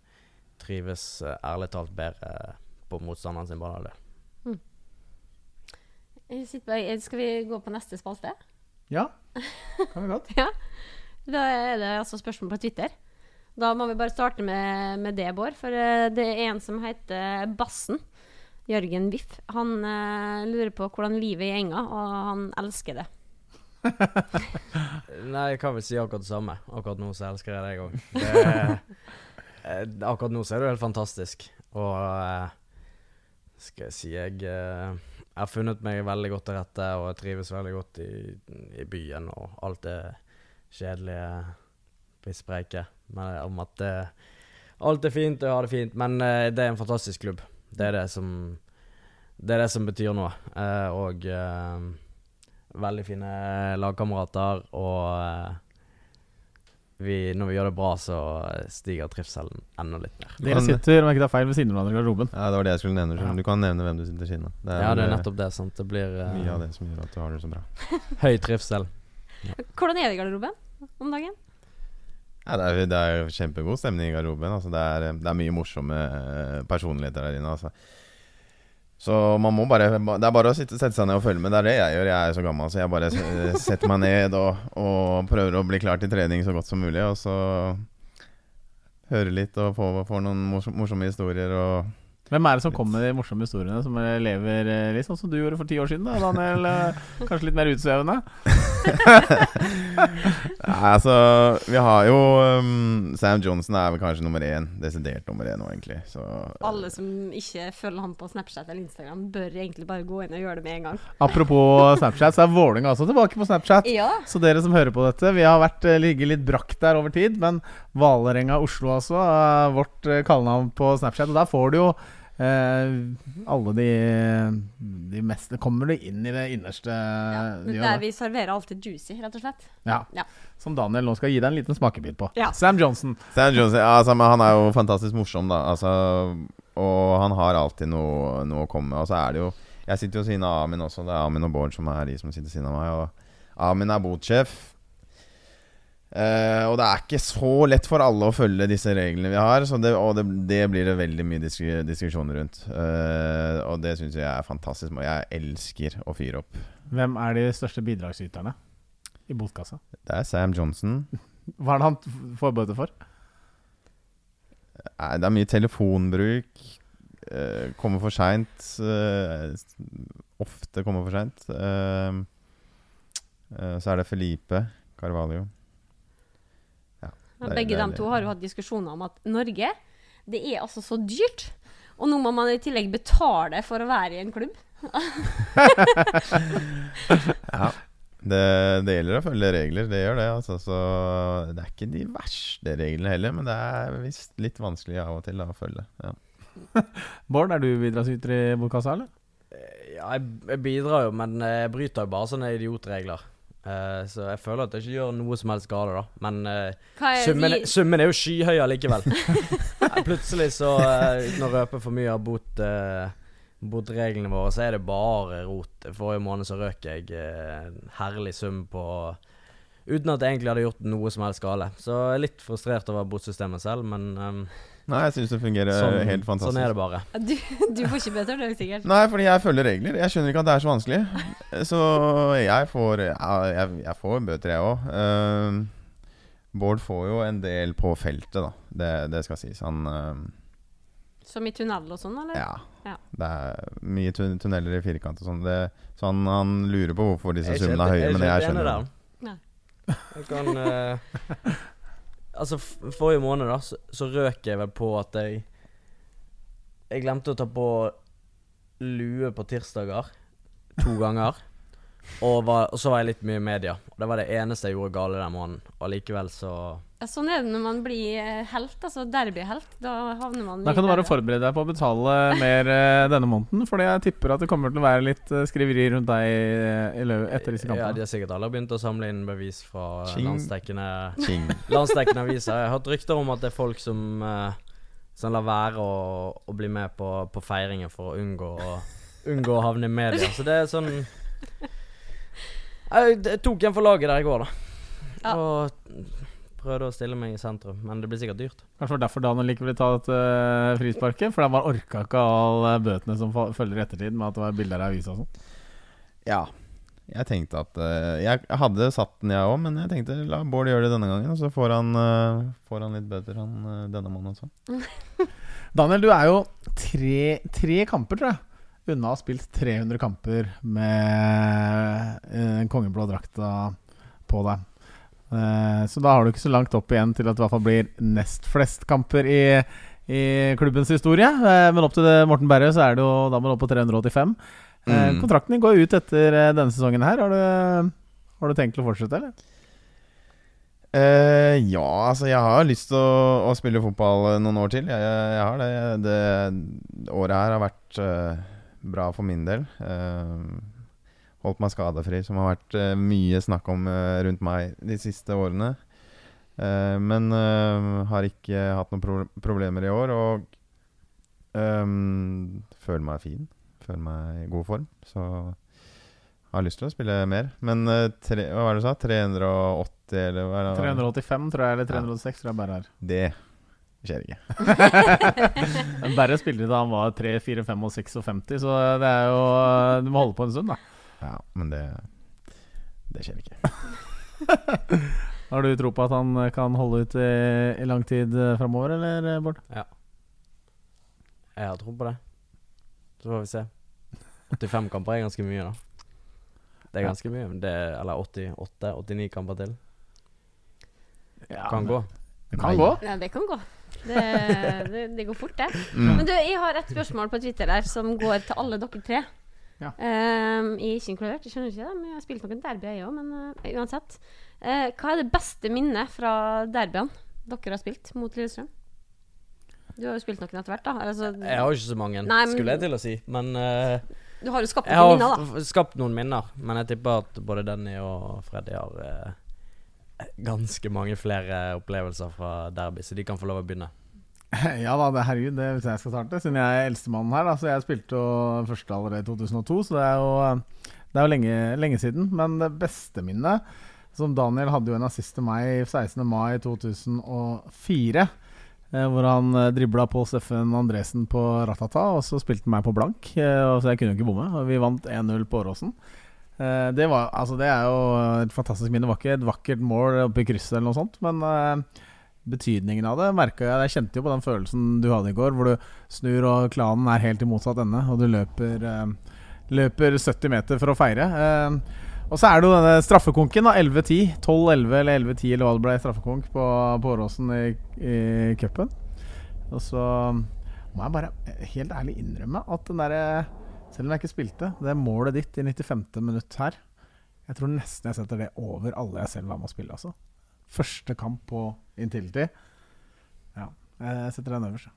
trives eh, ærlig talt bedre på motstanderen sin banehalvdel. Mm. skal vi gå på neste spalte? Ja, kan vi godt. (laughs) Ja. Da er det altså spørsmål på Twitter. Da må vi bare starte med, med det, Bård. For eh, det er en som heter Bassen. Jørgen Wiff. Han eh, lurer på hvordan livet er i enga, og han elsker det. (laughs) Nei, jeg kan vel si akkurat det samme. Akkurat nå så elsker jeg deg òg. Akkurat nå så er jo helt fantastisk. Og eh, skal jeg si jeg eh, har funnet meg veldig godt til rette, og jeg trives veldig godt i, i byen, og alt det kjedelige blir om at eh, alt er fint, og jeg har det fint. Men eh, det er en fantastisk klubb. Det er det som Det er det som betyr noe. Eh, og eh, veldig fine lagkamerater, og eh, vi, når vi gjør det bra, så stiger trivselen enda litt mer. Dere sitter om jeg ikke tar feil, ved siden av hverandre i garderoben. Ja, det var det jeg skulle nevne. Ja. Du kan nevne hvem du sitter ved siden av. Det er, Ja, det er nettopp det. sant? Det blir eh, eh, mye av det som gjør at du har det så bra. (laughs) høy trivsel. Hvordan er det i garderoben om dagen? Ja, det, er, det er kjempegod stemning i garderoben. Altså, det, er, det er mye morsomme eh, personligheter der inne. Altså. Så man må bare Det er bare å sitte, sette seg ned og følge med. Det er det jeg gjør. Jeg er så gammel, så jeg bare eh, setter meg ned og, og prøver å bli klar til trening så godt som mulig. Og så høre litt og få, få noen morsomme historier og Hvem er det som kommer med de morsomme historiene, som lever eh, litt sånn som du gjorde for ti år siden? da, Daniel? Eh, Kanskje litt mer utsvevende? (laughs) Nei, altså Vi har jo um, Sam Johnson er vel kanskje nummer én. Desidert nummer én nå, egentlig. Så Alle som ikke følger ham på Snapchat eller Instagram, bør egentlig bare gå inn og gjøre det med en gang. Apropos Snapchat, så er Vålerenga også tilbake på Snapchat. Ja. Så dere som hører på dette, vi har vært eh, ligget litt brakk der over tid, men Valerenga Oslo altså, er vårt kallenavn på Snapchat. Og der får du jo eh, alle de, de meste Kommer du inn i det innerste ja. men Der vi serverer alltid juicy, rett og slett. Ja. Ja. Som Daniel nå skal gi deg en liten smakebit på. Ja. Sam Johnson. Sam Johnson ja, altså, men Han er jo fantastisk morsom, da. Altså, og han har alltid noe, noe å komme med. Og så er det jo Jeg sitter jo ved siden av Amin også. Det er Amin og Bård som er de som sitter ved siden av meg. Og Amin er botsjef. Eh, og det er ikke så lett for alle å følge disse reglene vi har. Så det, og det, det blir det veldig mye disk diskusjoner rundt. Uh, og det syns jeg er fantastisk. Og jeg elsker å fyre opp. Hvem er de største bidragsyterne i botkassa? Det er Sam Johnson. (laughs) Hva er det han f- får bøter for? Nei, det er mye telefonbruk. Uh, kommer for seint. Eh, ofte kommer for seint. Eh, eh, så er det Felipe Carvalho. Begge de to har jo hatt diskusjoner om at Norge, det er altså så dyrt. Og nå må man i tillegg betale for å være i en klubb. (laughs) Ja. Det, det gjelder å følge regler, det gjør det. Altså, så det er ikke de verste reglene heller, men det er visst litt vanskelig av og til da, å følge. Ja. (laughs) Bård, er du bidragsyter i bokkassa, eller? Ja, jeg, jeg bidrar jo, men jeg bryter jo bare sånne idiotregler. Eh, så jeg føler at jeg ikke gjør noe som helst gale, da. Men uh, er summen, de... summen er jo skyhøy allikevel. (laughs) Plutselig, så uh, uten å røpe for mye av bot, eh, botreglene våre, så er det bare rot. Forrige måned så røk jeg eh, en herlig sum på Uten at jeg egentlig hadde gjort noe som helst gale. Så jeg er litt frustrert over botsystemet selv, men ehm, Nei, jeg syns det fungerer Sånn, helt fantastisk. sånn er det bare. Du, du får ikke bøter, sikkert. Nei, fordi jeg følger regler. Jeg skjønner ikke at det er så vanskelig. Så jeg får jeg, jeg får bøter, jeg òg. Bård får jo en del på feltet, da. Det, det skal sies. Han uh, Som i tunnel og sånn, eller? Ja. Ja. Det er mye tun tunneler i firkant og sånn. Så han, han lurer på hvorfor disse summene er høye, men jeg skjønner det. Jeg kan eh, (laughs) Altså, forrige måned, da, så, så røk jeg vel på at jeg Jeg glemte å ta på lue på tirsdager to (laughs) ganger. Og, var, og så var jeg litt mye i media. Og Det var det eneste jeg gjorde gale den måneden. Og likevel så Ja, Sånn er det når man blir eh, helt, altså derbyhelt. Da havner man Da kan du bare forberede deg på å betale mer eh, denne måneden. Fordi jeg tipper at det kommer til å være litt eh, skriveri rundt deg etter disse kampene. Ja. De har sikkert alle begynt å samle inn bevis fra Ching. landsdekkende (laughs) landsdekkende aviser. Jeg har hørt rykter om at det er folk som Som lar være å, å bli med på, på feiringen for å unngå, unngå å havne i media. Så det er sånn (laughs) jeg tok en for laget der i går, da. Ja. Og prøvde å stille meg i sentrum. Men det blir sikkert dyrt. Kanskje det var derfor Daniel ikke ville ta dette eh, frisparket. For han bare orka ikke alle bøtene som følger i ettertid, med at det var bilder i avisa og sånn. Ja. Jeg tenkte at uh, Jeg hadde satt den, jeg òg, men jeg tenkte la Bård gjøre det denne gangen. Og så får han, uh, får han litt bøter, han eh, denne måneden også. (laughs) Daniel, du er jo tre, tre kamper, tror jeg, unna å ha spilt 300 kamper med eh, den kongeblå drakta på deg. Eh, så da har du ikke så langt opp igjen til at det i hvert fall blir nest flest kamper i, i klubbens historie. Eh, men opp til det, Morten Berre så er det jo da du opp på 385. Eh, Mm. Kontrakten går ut etter denne sesongen her. Har du, har du tenkt å fortsette, eller? Uh, ja, altså jeg har lyst til å, å spille fotball noen år til. Jeg, jeg, har det. det. Året her har vært uh, bra for min del. Eh, holdt meg skadefri, som har vært uh, mye snakk om uh, rundt meg de siste årene. Uh, men har ikke hatt noen pro problemer i år, og um, føler meg fin. Føler meg i god form. Så har lyst til å spille mer. Men tre, hva var det du sa? 380, eller hva er det? 385, tror jeg, eller 306, tror jeg bare er. Det skjer ikke. (laughs) Berre spilte da han var 3, 4, 5 og 56, så det er jo Du må holde på en stund, da. Ja, men det Det skjer ikke. (laughs) Har du tro på at han kan holde ut i, i lang tid framover, eller, Bård? Ja. Jeg har tro på det. Så får vi se. 85 kamper er ganske mye, da. Det er Ja. ganske mye. Det er, eller 88-89 kamper til. Ja, Kan gå. Det kan Nei. gå. Ja, det kan gå. Det, det, det går fort, det. Mm. Men du, jeg har et spørsmål på Twitter der som går til alle dere tre. Ja. Um, jeg er ikke inkludert, jeg skjønner ikke det, men jeg har spilt noen derby, jeg òg. Men uh, uansett. Uh, hva er det beste minnet fra derbyene dere har spilt mot Lillestrøm? Du har jo spilt noen etter hvert, da. Altså, Jeg har jo ikke så mange, Nei, men- skulle jeg til å si. Men uh, du har jo skapt noen minner, da. Jeg har skapt noen minner. Men jeg tipper at både Denny og Freddy har ganske mange flere opplevelser fra derby, så de kan få lov å begynne. (laughs) Ja da, det, herregud, det, hvis jeg skal starte, siden jeg er eldstemannen her, da, så jeg spilte jo første allerede i 2002, så det er jo, det er jo lenge, lenge siden. Men det beste minnet som Daniel hadde jo en assist til meg 16. mai 2004. Eh, hvor han eh, dribla på Steffen Andresen på Ratata, og så spilte han meg på blank. Eh, og så jeg kunne jo ikke bomme. Og vi vant 1-0 på Åråsen. Det, altså, det er jo et fantastisk minne. Det var ikke et vakkert mål oppe i krysset eller noe sånt, men betydningen av det Merket jeg. Jeg kjente jo på den følelsen du hadde i går, hvor du snur og klanen er helt i motsatt ende, og du løper, eh, løper 70 meter for å feire. Eh, og så er det jo denne straffekonken, da. 11-10. 12-11 eller 11-10 eller hva det ble straffekonk på, på Åråsen i, i cupen. Og så må jeg bare helt ærlig innrømme at den derre Selv om jeg ikke spilte, det målet ditt i 95. minutt her Jeg tror nesten jeg setter det over alle jeg selv var med å spille, altså. Første kamp på Intility. Ja, jeg setter den øverst.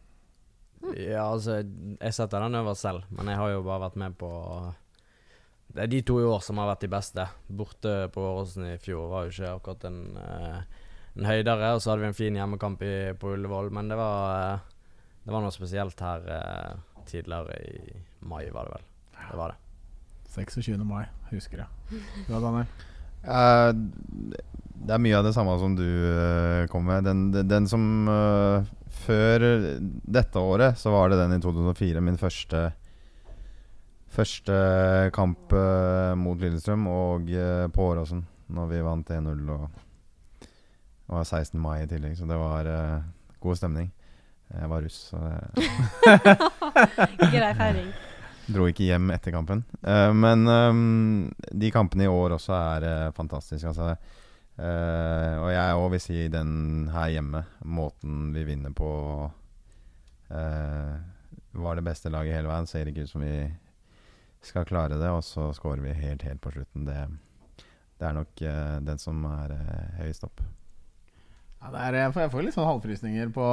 Ja, altså, jeg setter den over selv, men jeg har jo bare vært med på Det er de to i år som har vært de beste. Borte på Åråsen i fjor var jo ikke akkurat en, eh, en høydere, og så hadde vi en fin hjemmekamp i, på Ullevål, men det var, eh, det var noe spesielt her eh, tidligere i mai, var det vel. Det var det. 26. mai, husker jeg. Du da, Daniel? Eh, det er mye av det samme som du uh, kom med. Den, den, som uh, Før dette året så var det den i 2004, min første Første kamp mot Lillestrøm og på Åråsen, når vi vant 1-0. Og det var 16. mai i tillegg, så det var god stemning. Jeg var russ, så (laughs) Grei feiring. Dro ikke hjem etter kampen. Uh, men um, de kampene i år også er uh, fantastiske. Altså. uh, og jeg òg vil si den her hjemme, måten vi vinner på Var det beste laget hele veien. Ser ikke ut som vi skal klare det, og så scorer vi helt, helt på slutten. Det, det er nok den som er høyest opp. Ja, det er, jeg, får, litt sånn halvfrysninger på,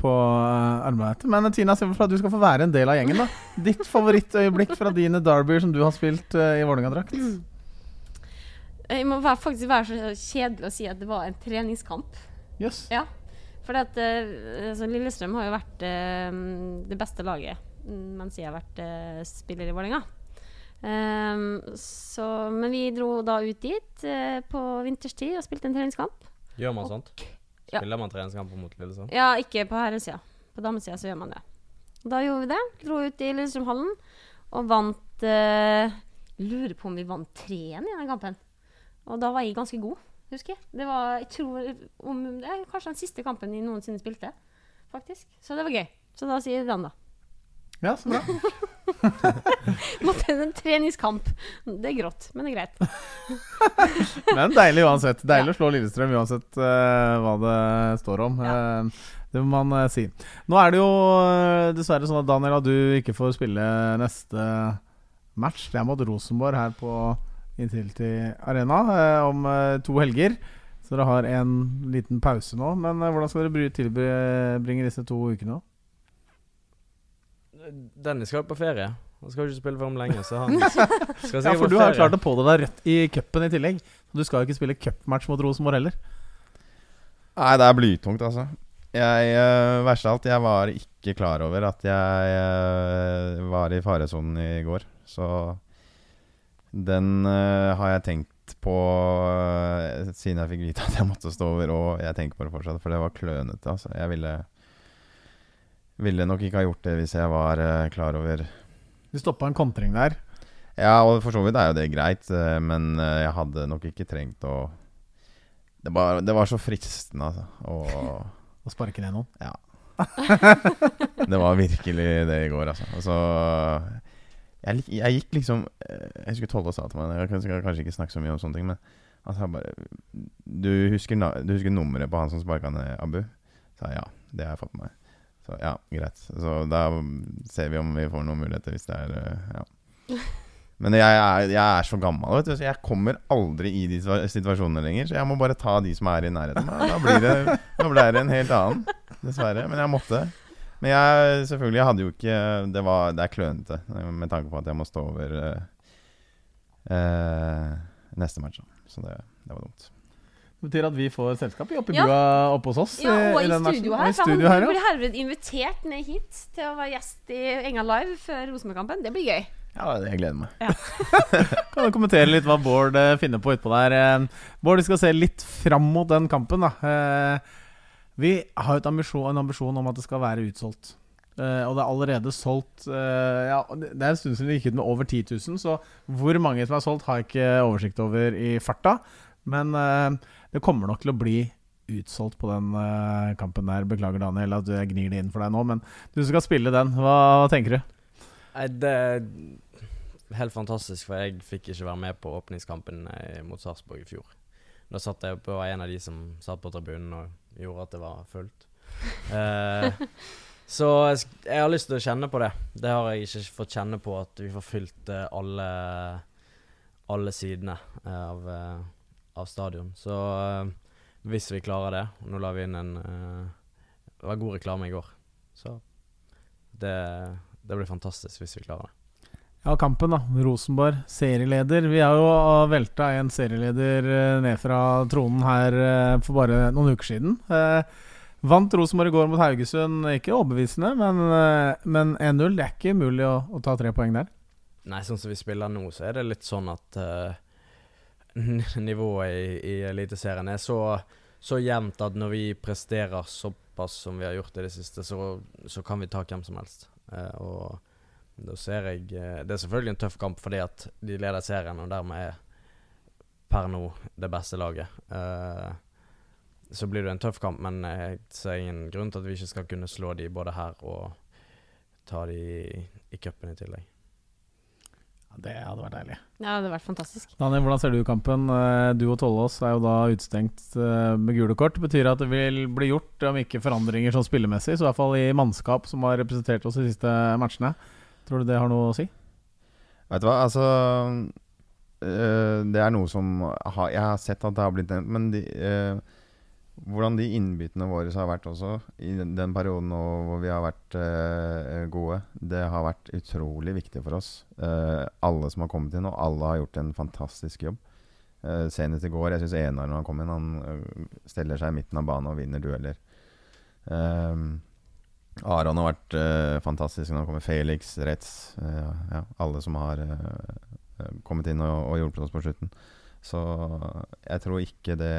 på eh, arbeidet. Men Tina, se for at du skal få være en del av gjengen. da (laughs) Ditt favorittøyeblikk fra dine derbyer som du har spilt uh, i Vålerenga-drakt? Jeg må faktisk være så kjedelig å si at det var en treningskamp. Yes. Ja. For at, eh, altså Lillestrøm har jo vært uh, det beste laget mm, mens jeg har vært uh, spiller i Vålerenga. Um, men vi dro da ut dit eh, på vinterstid og spilte en treningskamp. Gjør man sånt? Ja. Spiller man treningskamper mot Lillesand? Ja, ikke på herresida. På damesida så gjør man det. Da gjorde vi det. Dro ut i Lillestrømhallen og vant eh, Lurer på om vi vant 3-1 i den kampen. Og da var jeg ganske god, husker jeg. Det var jeg tror, om, det er kanskje den siste kampen jeg noensinne spilte. Faktisk. Så det var gøy. Så da sier jeg den, da. Ja, så bra. Måtte en treningskamp. Det er grått, men det er greit. (laughs) Men deilig uansett. Deilig å slå Lillestrøm uansett uh, hva det står om. Ja. Eh, det må man eh, si. Nå er det jo dessverre sånn at Daniel at du ikke får spille neste match. Det er mot Rosenborg her på Intility Arena om to helger. Så dere har en liten pause nå. Men hvordan skal dere tilbringe disse to ukene? nå? Dennis skal jo på ferie. Han skal jo ikke spille for ham lenge, så han (laughs) skal Ja, for du har ferie. klart å pådra deg rødt i cupen i tillegg. Du skal jo ikke spille cupmatch mot Rosenborg heller. Nei, det er blytungt, altså. Jeg, uh, verst av alt, jeg var ikke klar over at jeg uh, var i faresonen i går. Så den uh, har jeg tenkt på siden jeg fikk vite at jeg måtte stå over, og jeg tenker på det fortsatt, for det var klønete. Altså. Jeg ville, ville nok ikke ha gjort det hvis jeg var eh, klar over Du stoppa en kontring der. Ja, og for så vidt er jo det greit, eh, men eh, jeg hadde nok ikke trengt å Det var, det var så fristende, altså. Å, (laughs) Og sparke ned noen. Ja. (laughs) Det var virkelig det i går, altså. altså jeg, jeg gikk liksom Jeg husker Tolle sa til meg Jeg skal kanskje ikke snakke så mye om sånne ting, men han sa bare Du husker, du husker nummeret på han som sparka ned Abu? Sa ja. Det har jeg fått med meg. Så ja, greit. Så da ser vi om vi får noen muligheter hvis det er eh, Ja. (laughs) Men jeg er, jeg er så gammel, vet du, så jeg kommer aldri i de situasjonene lenger. Så jeg må bare ta de som er i nærheten. Da blir det, da blir det en helt annen, dessverre. Men jeg måtte. Men jeg selvfølgelig jeg hadde jo ikke Det, var, det er klønete med tanke på at jeg må stå over eh, eh, neste match. Så det, det var dumt. Det betyr at vi får selskap oppe i Ja. bua oppe hos oss. Ja, eh, og i, i, studio Og her. i For han studio her, ja. blir herved invitert ned hit til å være gjest i Enga Live før Rosenborg-kampen. Det blir gøy. Ja, jeg gleder meg. (laughs) Kan du kommentere litt hva Bård eh, finner på utpå der? Eh, Bård, vi skal se litt fram mot den kampen. da Vi har jo et ambisjon, en ambisjon om at det skal være utsolgt. Uh, og det er allerede solgt uh, Ja, det det er en stund siden vi gikk ut med over 10 000, så hvor mange som er solgt, har jeg ikke oversikt over i farta. Men eh, det kommer nok til å bli utsolgt på den eh, kampen der. Beklager, Daniel, at jeg gnir det inn for deg nå, men du skal spille den, hva, hva tenker du? Nei, det er helt fantastisk, for jeg fikk ikke være med på åpningskampen eh, mot Sarpsborg i fjor. Da satt jeg på en av de som satt på tribunen og gjorde at det var fullt. (laughs) Eh, så jeg, jeg har lyst til å kjenne på det. Det har jeg ikke fått kjenne på, at vi får fylt eh, alle, alle sidene av, av stadion. Så eh, hvis vi klarer det Nå la vi inn en eh, Det var god reklame i går. Så det, det blir fantastisk hvis vi klarer det. Ja, kampen, da. Rosenborg, serieleder. Vi har jo uh, velta en serieleder eh, ned fra tronen her eh, for bare noen uker siden. Eh, vant Rosenborg i går mot Haugesund. Ikke overbevisende, men, eh, men 1-0. Det er ikke umulig å, å ta tre poeng der. Nei, sånn som vi spiller nå, så er det litt sånn at eh, (laughs) nivået i, i Eliteserien er så, så jevnt at når vi presterer såpass som vi har gjort i det siste, så, så kan vi ta hvem som helst. Eh, og da ser jeg eh, Det er selvfølgelig en tøff kamp fordi at de leder serien, og dermed er per nå det beste laget. Eh, så blir det en tøff kamp, men jeg ser ingen grunn til at vi ikke skal kunne slå de både her og ta de i, cupen i tillegg. Det hadde vært deilig. Ja, det hadde vært fantastisk. Daniel, hvordan ser du kampen? Eh, Du og Tollås er jo da utestengt eh, med gule kort. Betyr det at det vil bli gjort, om ikke forandringer sånn spillemessig, så i hvert fall i mannskap som har representert oss de siste matchene? Tror du det har noe å si? Vet du hva, altså øh, Det er noe som har, Jeg har sett at det har blitt nevnt, men de, øh, hvordan de innbyttene våre har vært også, i den, den perioden hvor vi har vært eh, gode, det har vært utrolig viktig for oss. Eh, alle som har kommet inn, og alle har gjort en fantastisk jobb. Eh, senest i går, jeg syns Enar når han kom inn, han øh, steller seg i midten av banen og vinner dueller. Eh, Aron har vært eh, fantastisk. Nå kommer Felix, Retz eh, ja, Alle som har eh, kommet inn og, og hjulpet oss på slutten. Så jeg tror ikke det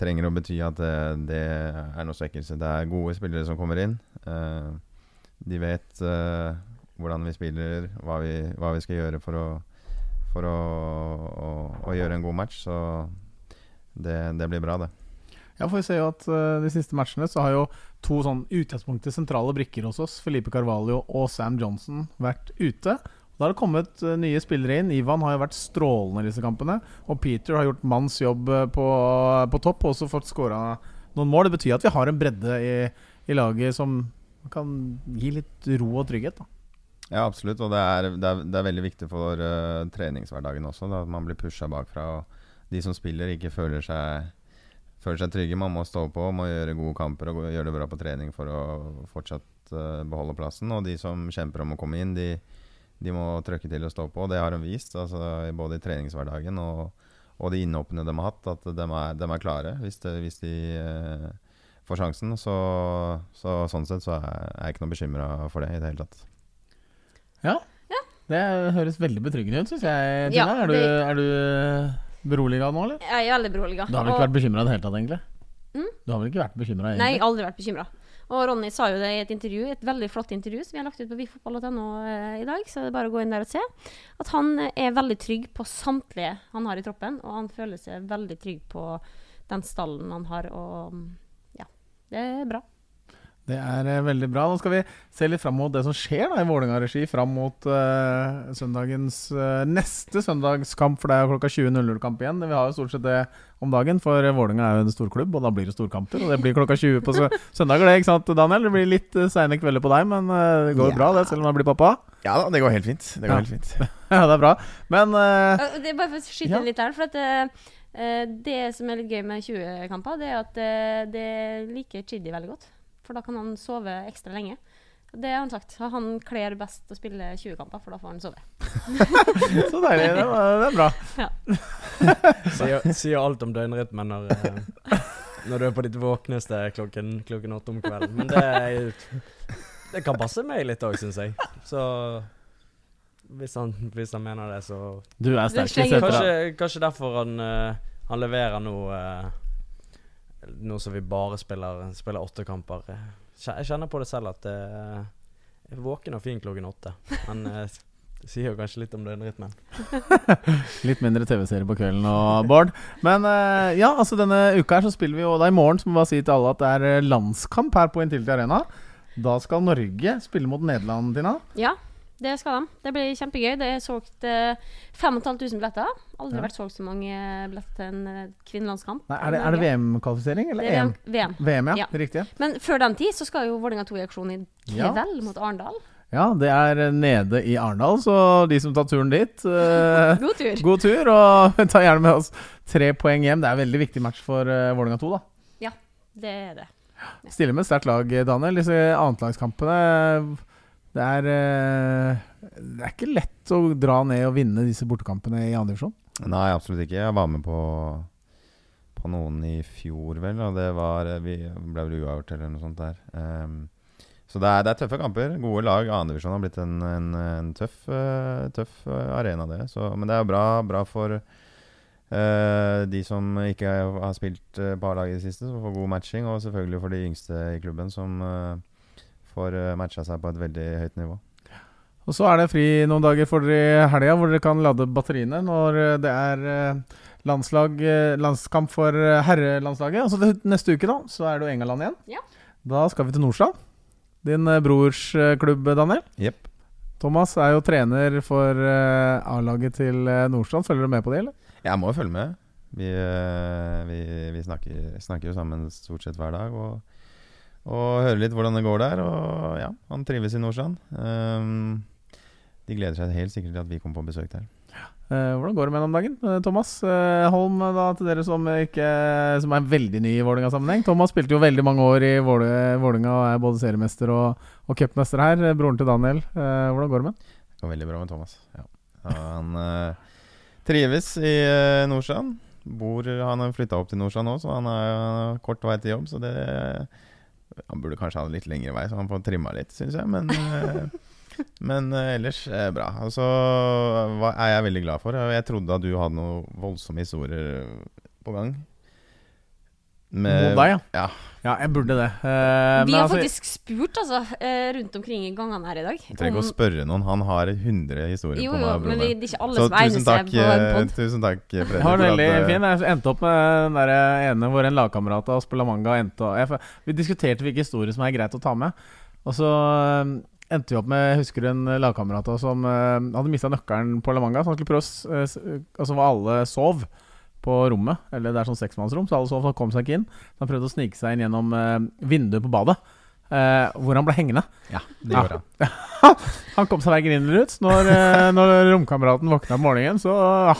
trenger å bety at det, det er noe svekkelse. Det er gode spillere som kommer inn. Eh, de vet eh, hvordan vi spiller, hva vi, hva vi skal gjøre for å, for å, å, å gjøre en god match. Så det, det blir bra, det. Ja, for vi ser jo at uh, de siste matchene så har jo to sånn utgangspunktet sentrale brikker hos oss, Felipe Carvalho og Sam Johnson, vært ute. Da har det kommet eh, nye spillere inn. Ivan har jo vært strålende i disse kampene. Og Peter har gjort manns jobb eh, på, på topp og også fått skåra noen mål. Det betyr at vi har en bredde i, i laget som kan gi litt ro og trygghet. da Ja, absolutt. Og det er, det er, det er veldig viktig for uh, treningshverdagen også. Da, at man blir pusha bakfra. Og de som spiller, ikke føler seg, føler seg trygge. Man må stå på, må gjøre gode kamper og gjøre det bra på trening for å fortsatt uh, beholde plassen. Og de som kjemper om å komme inn, de, de må trøkke til og stå på. Det har de vist, altså, både i treningshverdagen og, og de innhoppene de har hatt. At de er, de er klare hvis, de, hvis de eh, får sjansen. Så, så sånn sett så er jeg ikke noe bekymra for det i det hele tatt. Det høres veldig betryggende ut, syns jeg. Tina. Ja, er, du, det- er du beroliga nå, eller? Jeg er veldig beroliga. Du har vel ikke vært bekymra i det hele tatt, egentlig? Mm? Du har vel ikke vært bekymra, Nei, aldri vært bekymra. Og Ronny sa jo det i et intervju, et veldig flott intervju som vi har lagt ut på vifotball.no eh, i dag, så det er bare å gå inn der og se. At han eh, er veldig trygg på samtlige han har i troppen, og han føler seg veldig trygg på den stallen han har, og mm, ja. Det er bra. Det er eh, veldig bra. Nå skal vi se litt fram mot det som skjer da i Vålerenga-regi fram mot uh, søndagens uh, neste søndagskamp, for det er klokka 20.00-kamp igjen. Vi har jo stort sett det om dagen, for Vålerenga er jo en storklubb, og da blir det storkamper. Og det blir klokka 20 på sø (laughs) søndager, det, ikke sant, Daniel? Det blir litt uh, seine kvelder på deg, men uh, det går Ja. bra, det, selv om jeg blir pappa. Ja da, det går helt fint. Det går Ja. helt fint. (laughs) ja, det er bra. Men Det er bare for å skyte Ja. litt der, for at det som er litt gøy med 20-kamper, det er at det liker Chidi veldig godt. For da kan han sove ekstra lenge. Det har han sagt. Han kler best å spille 20-kamper, for da får han sove. (laughs) så deilig. Det, det er bra. (laughs) Sier, sier alt om døgnrytmen når, eh, når du er på ditt våkneste klokken, klokken åtte om kvelden. Men det, er- det kan passe meg litt òg, syns jeg. Så hvis han, hvis han mener det, så Du er sterk. Kanskje, kanskje derfor han, eh, han leverer nå eh, Nå som vi bare spiller, spiller åtte kamper. Jeg kjenner på det selv at eh, jeg er våken og fin klokken åtte. Men eh, det sier jo kanskje litt om døgnrytmen. (laughs) Litt mindre TV-serie på kvelden og Bård. Men eh, ja, altså denne uka her så spiller vi jo da i morgen, så må vi bare si til alle at det er eh, landskamp her på Intility Arena. Da skal Norge spille mot Nederland, Tina. Ja, det skal de. Det blir kjempegøy. Det er solgt eh, 5500 billetter. Aldri Ja. vært solgt så mange billetter til en eh, kvinnelandskamp. Nei, er det, det VM-kvalifisering eller Det er EM? VM. VM. VM, ja. Ja. Riktig. Men før den tid så skal jo Vålerenga 2 i aksjon i Ja. kveld mot Arendal. Ja, det er eh, nede i Arendal, så de som tar turen dit eh, (laughs) God tur. God tur, og (laughs) ta gjerne med oss tre poeng hjem. Det er en veldig viktig match for uh, Vålerenga 2, da. Det er det. Stille med et sterkt lag, Daniel. Disse annetlagskampene det er, eh, det er ikke lett å dra ned og vinne disse bortekampene i andre divisjon. Nei, absolutt ikke. Jeg var med på, på noen i fjor, vel, og det var Vi ble vel uavgjort eller noe sånt der. Um, så det er, det er tøffe kamper. Gode lag. Andredivisjon har blitt en, en, en tøff, eh, tøff eh, arena, det. Så, men det er bra, bra for Uh, de som ikke har spilt uh, på A-laget i det siste, som får god matching. Og selvfølgelig for de yngste i klubben, som eh, får uh, matcha seg på et veldig høyt nivå. Og så er det fri noen dager for dere i helga, hvor dere kan lade batteriene når eh, det er eh, landslag, eh, landskamp for eh, herrelandslaget. Altså så neste uke, da, så er det jo England igjen. Ja. Da skal vi til Nordstrand. Din eh, brors eh, klubb, Daniel. Yep. Thomas er jo trener for eh, A-laget til eh, Nordstrand. Følger du med på det, eller? Jeg må jo følge med. Vi, eh, vi, vi snakker, snakker jo sammen stort sett hver dag. Og, og høre litt hvordan det går der. Og ja, han trives i Nordstrand. Um, de gleder seg helt sikkert til at vi kommer på besøk der. Eh, hvordan går det med ham om dagen? Eh, Thomas eh, Holm, da, til dere som, ikke, som er veldig ny i Vålerenga-sammenheng. Thomas spilte jo veldig mange år i Våle- Vålerenga og er både seriemester og, og cupmester her. Broren til Daniel. Hvordan går det med ham? Det går veldig bra med Thomas. Ja. Han trives i uh, Nordstrand. Bor, han har flytta opp til Nordstrand nå, så han har kort vei til jobb. Så det Han burde kanskje ha litt lengre vei, så han får trimma litt, syns jeg. Men, eh, (laughs) men eh, ellers eh, bra. Og så altså, er jeg veldig glad for. Jeg trodde at du hadde noen voldsomme historier på gang. Mot deg, ja. ja. Ja, jeg burde det. Uh, Vi men har altså- faktisk spurt altså, eh, rundt omkring i gangene her i dag. Jeg trenger ikke å spørre noen. Han har 100 historier jo, på jo, meg. men vi, det er ikke alle Så som egner tusen seg takk, på eh, tusen takk, (laughs) Fredrik. Det var veldig at, eh, fin. Jeg endte opp med den der ene hvor en lagkamerat av oss på La Manga endte jeg, Vi diskuterte hvilke historier som er greit å ta med. Og så eh, endte vi opp med Jeg husker en lagkamerat som uh, hadde mista nøkkelen på La Manga. Så han skulle prøve å s- eh, s- Altså hvor alle sov på rommet. Eller det er sånn seksmannsrom, så alle så kom seg ikke inn. Så han prøvde å snike seg inn gjennom eh, vinduet på badet. Eh, hvor han ble hengende. Ja, det Ja. gjorde han. (laughs) Han kom seg verken inn eller ut. Når, uh, (laughs) når romkameraten våkna om morgenen, så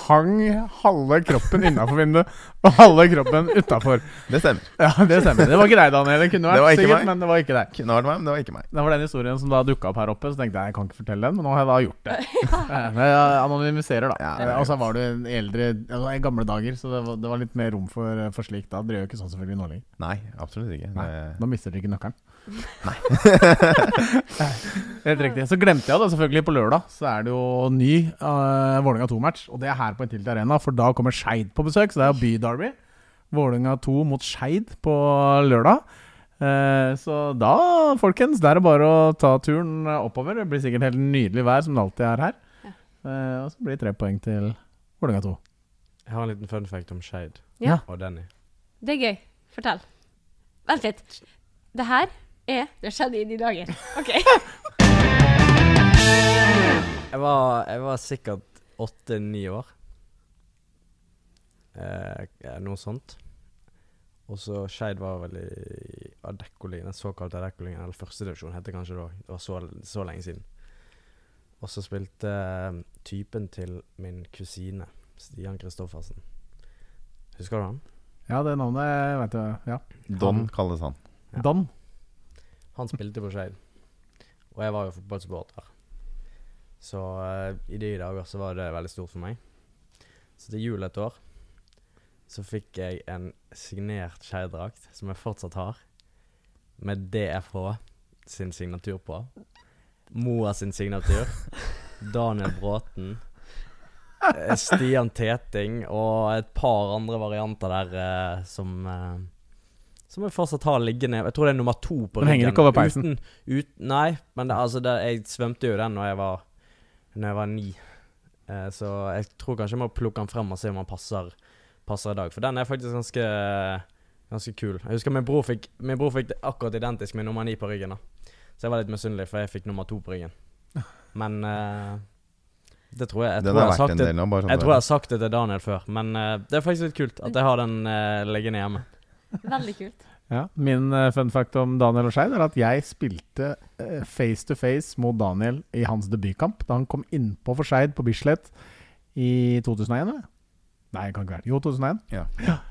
hang halve kroppen innafor vinduet og halve kroppen utafor. Det stemmer. Ja, det stemmer. Det var ikke deg, Daniel. Det kunne Det vært var ikke sikkert, meg. men det var ikke deg. Kunne vært meg, men det var ikke meg. Det var den historien som da dukka opp her oppe, så tenkte jeg jeg kan ikke fortelle den, men nå har jeg da gjort det. (laughs) ja. Men jeg anonymiserer, da. Ja, Eh, og så var du en eldre det var i gamle dager, så det var, det var litt mer rom for, for slikt. Da drev jo ikke sånn selvfølgelig nå lenger. Nei, absolutt ikke. Nei. Nå mister dere ikke nøkkelen. (laughs) Helt riktig. Så glemte jeg det selvfølgelig på lørdag. Så er det jo ny uh, Vålerenga 2-match. Og det er her på Intility Arena, for da kommer Skeid på besøk. Så det er jo byderby. Vålerenga 2 mot Skeid på lørdag. Uh, så da, folkens, det er det bare å ta turen oppover. Det blir sikkert helt nydelig vær, som det alltid er her. Ja. Eh, og så blir det tre poeng til Vålerenga 2. Jeg har en liten fun fact om Skeid Ja. og Denny. Det er gøy. Fortell. Vent litt. Det her er Det skjedde i de dager. OK. (laughs) Jeg var, jeg var sikkert åtte-ni år. Eh, noe sånt. Og så Skeid var vel i Adeccolin, den såkalte Adeccolin, eller førstedivisjon het det kanskje da. Det var så, så lenge siden. Og så spilte eh, typen til min kusine, Stian Kristoffersen. Husker du han? Ja, det navnet vet jeg. Ja. Don kalles han. Ja. Dan. Han spilte på Skeid. Og jeg var jo fotballsupporter. Så uh, i de dager så var det veldig stort for meg. Så til jul et år så fikk jeg en signert Skeid-drakt, som jeg fortsatt har, med DFH sin signatur på. Moa sin signatur. Daniel Bråten. eh, Stian Teting og et par andre varianter der uh, som eh, Som jeg fortsatt har liggende. Jeg tror det er nummer to på Den henger ikke over peisen? Uten, ut, nei, men det, altså det, jeg svømte jo den når jeg var Når jeg var ni. Eh, så jeg tror kanskje jeg må plukke den frem og se om den passer, passer i dag. For den er faktisk ganske Ganske kul. Jeg husker min bror fikk Min bror fikk det akkurat identisk med nummer ni på ryggen. da Så jeg var litt misunnelig, for jeg fikk nummer to på ryggen. (laughs) Men eh, det tror jeg Jeg tror jeg har sagt det del nå, sånn jeg tror jeg har sagt det til Daniel før, men uh, det er faktisk litt kult at jeg har den uh, liggende hjemme. Veldig kult. Ja, Min eh, fun fact om Daniel og Skeid er at jeg spilte eh, face to face mot Daniel i hans debutkamp da han kom innpå for Skeid på Bislett i 2001. eller? Nei, det kan ikke være. Jo, 2001. Ja.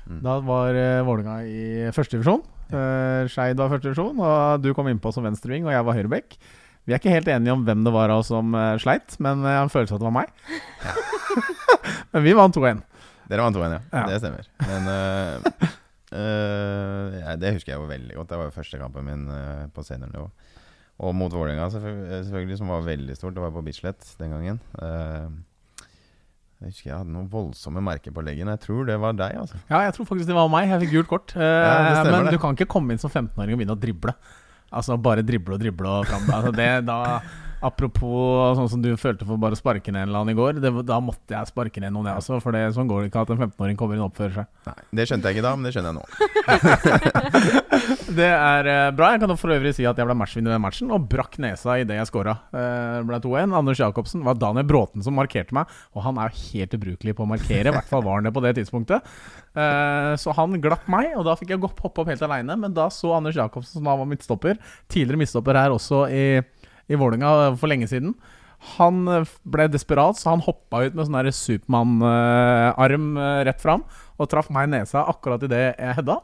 Mm. Da var uh, Vålerenga i førstedivisjon. Uh, Skeid var førstedivisjon, og du kom innpå som venstreving, og jeg var høyrebekk. Vi er ikke helt enige om hvem det var av oss som uh, sleit, men jeg har en følelse av at det var meg. (laughs) men vi vant 2-1. Dere vant 2-1, ja. Ja. Det stemmer. Men eh, eh, ja, det husker jeg jo veldig godt. Det var jo første kampen min uh, på seniornivå. Og mot Vålerenga, selvfølgelig, selvfølgelig, som var veldig stort. Det var på Bislett den gangen. Uh, Jeg husker jeg hadde noen voldsomme merker på leggen. Jeg tror det var deg, altså. Ja, jeg tror faktisk det var meg. Jeg fikk gult kort. Eh, stemmer men det. du kan ikke komme inn som 15-åring og begynne å drible. Altså bare drible og drible og fram. Altså, det da Apropos sånn som du følte for bare å sparke ned en eller annen i går. Det, da måtte jeg sparke ned noen, jeg også. For det, sånn går det ikke at en 15-åring kommer inn og oppfører seg. Nei, Det skjønte jeg ikke da, men det skjønner jeg nå. (laughs) Det er eh, bra. Jeg kan for øvrig si at jeg ble matchvinner i den matchen og brakk nesa idet jeg scora. Uh, ble 2-1. Anders Jacobsen var Daniel Bråten som markerte meg, og han er jo helt ubrukelig på å markere. I hvert fall var han det på det tidspunktet. Eh, så han glapp meg, og da fikk jeg hoppe opp helt aleine. Men da så Anders Jacobsen, som da var midtstopper, tidligere midtstopper her også i, i Vålerenga for lenge siden. Han eh, ble desperat, så han hoppa ut med sånn Supermann-arm eh, rett fram og traff meg i nesa akkurat idet jeg hedda.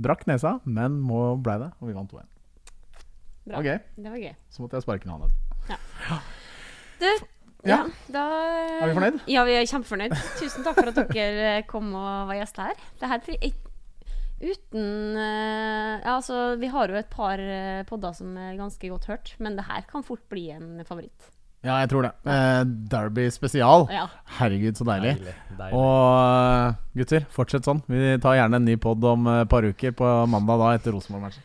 Brakk nesa, men må blei det, og vi vant 2-1. Det Bra. var gøy. Det var gøy. Så måtte jeg sparke ned han Ja. Du, Ja. ja. da Er vi fornøyd? Ja, vi er kjempefornøyd. Tusen takk for at dere kom og var gjester her. Det her Uten uh, Ja, altså, vi har jo et par uh, podder som er ganske godt hørt, men det her kan fort bli en favoritt. Ja, jeg tror det. Uh, Derby spesial. Ja. Herregud, så deilig. Deilig. deilig. Og gutter, fortsett sånn. Vi tar gjerne en ny pod om et par uker på mandag da etter Rosenborg-matchen.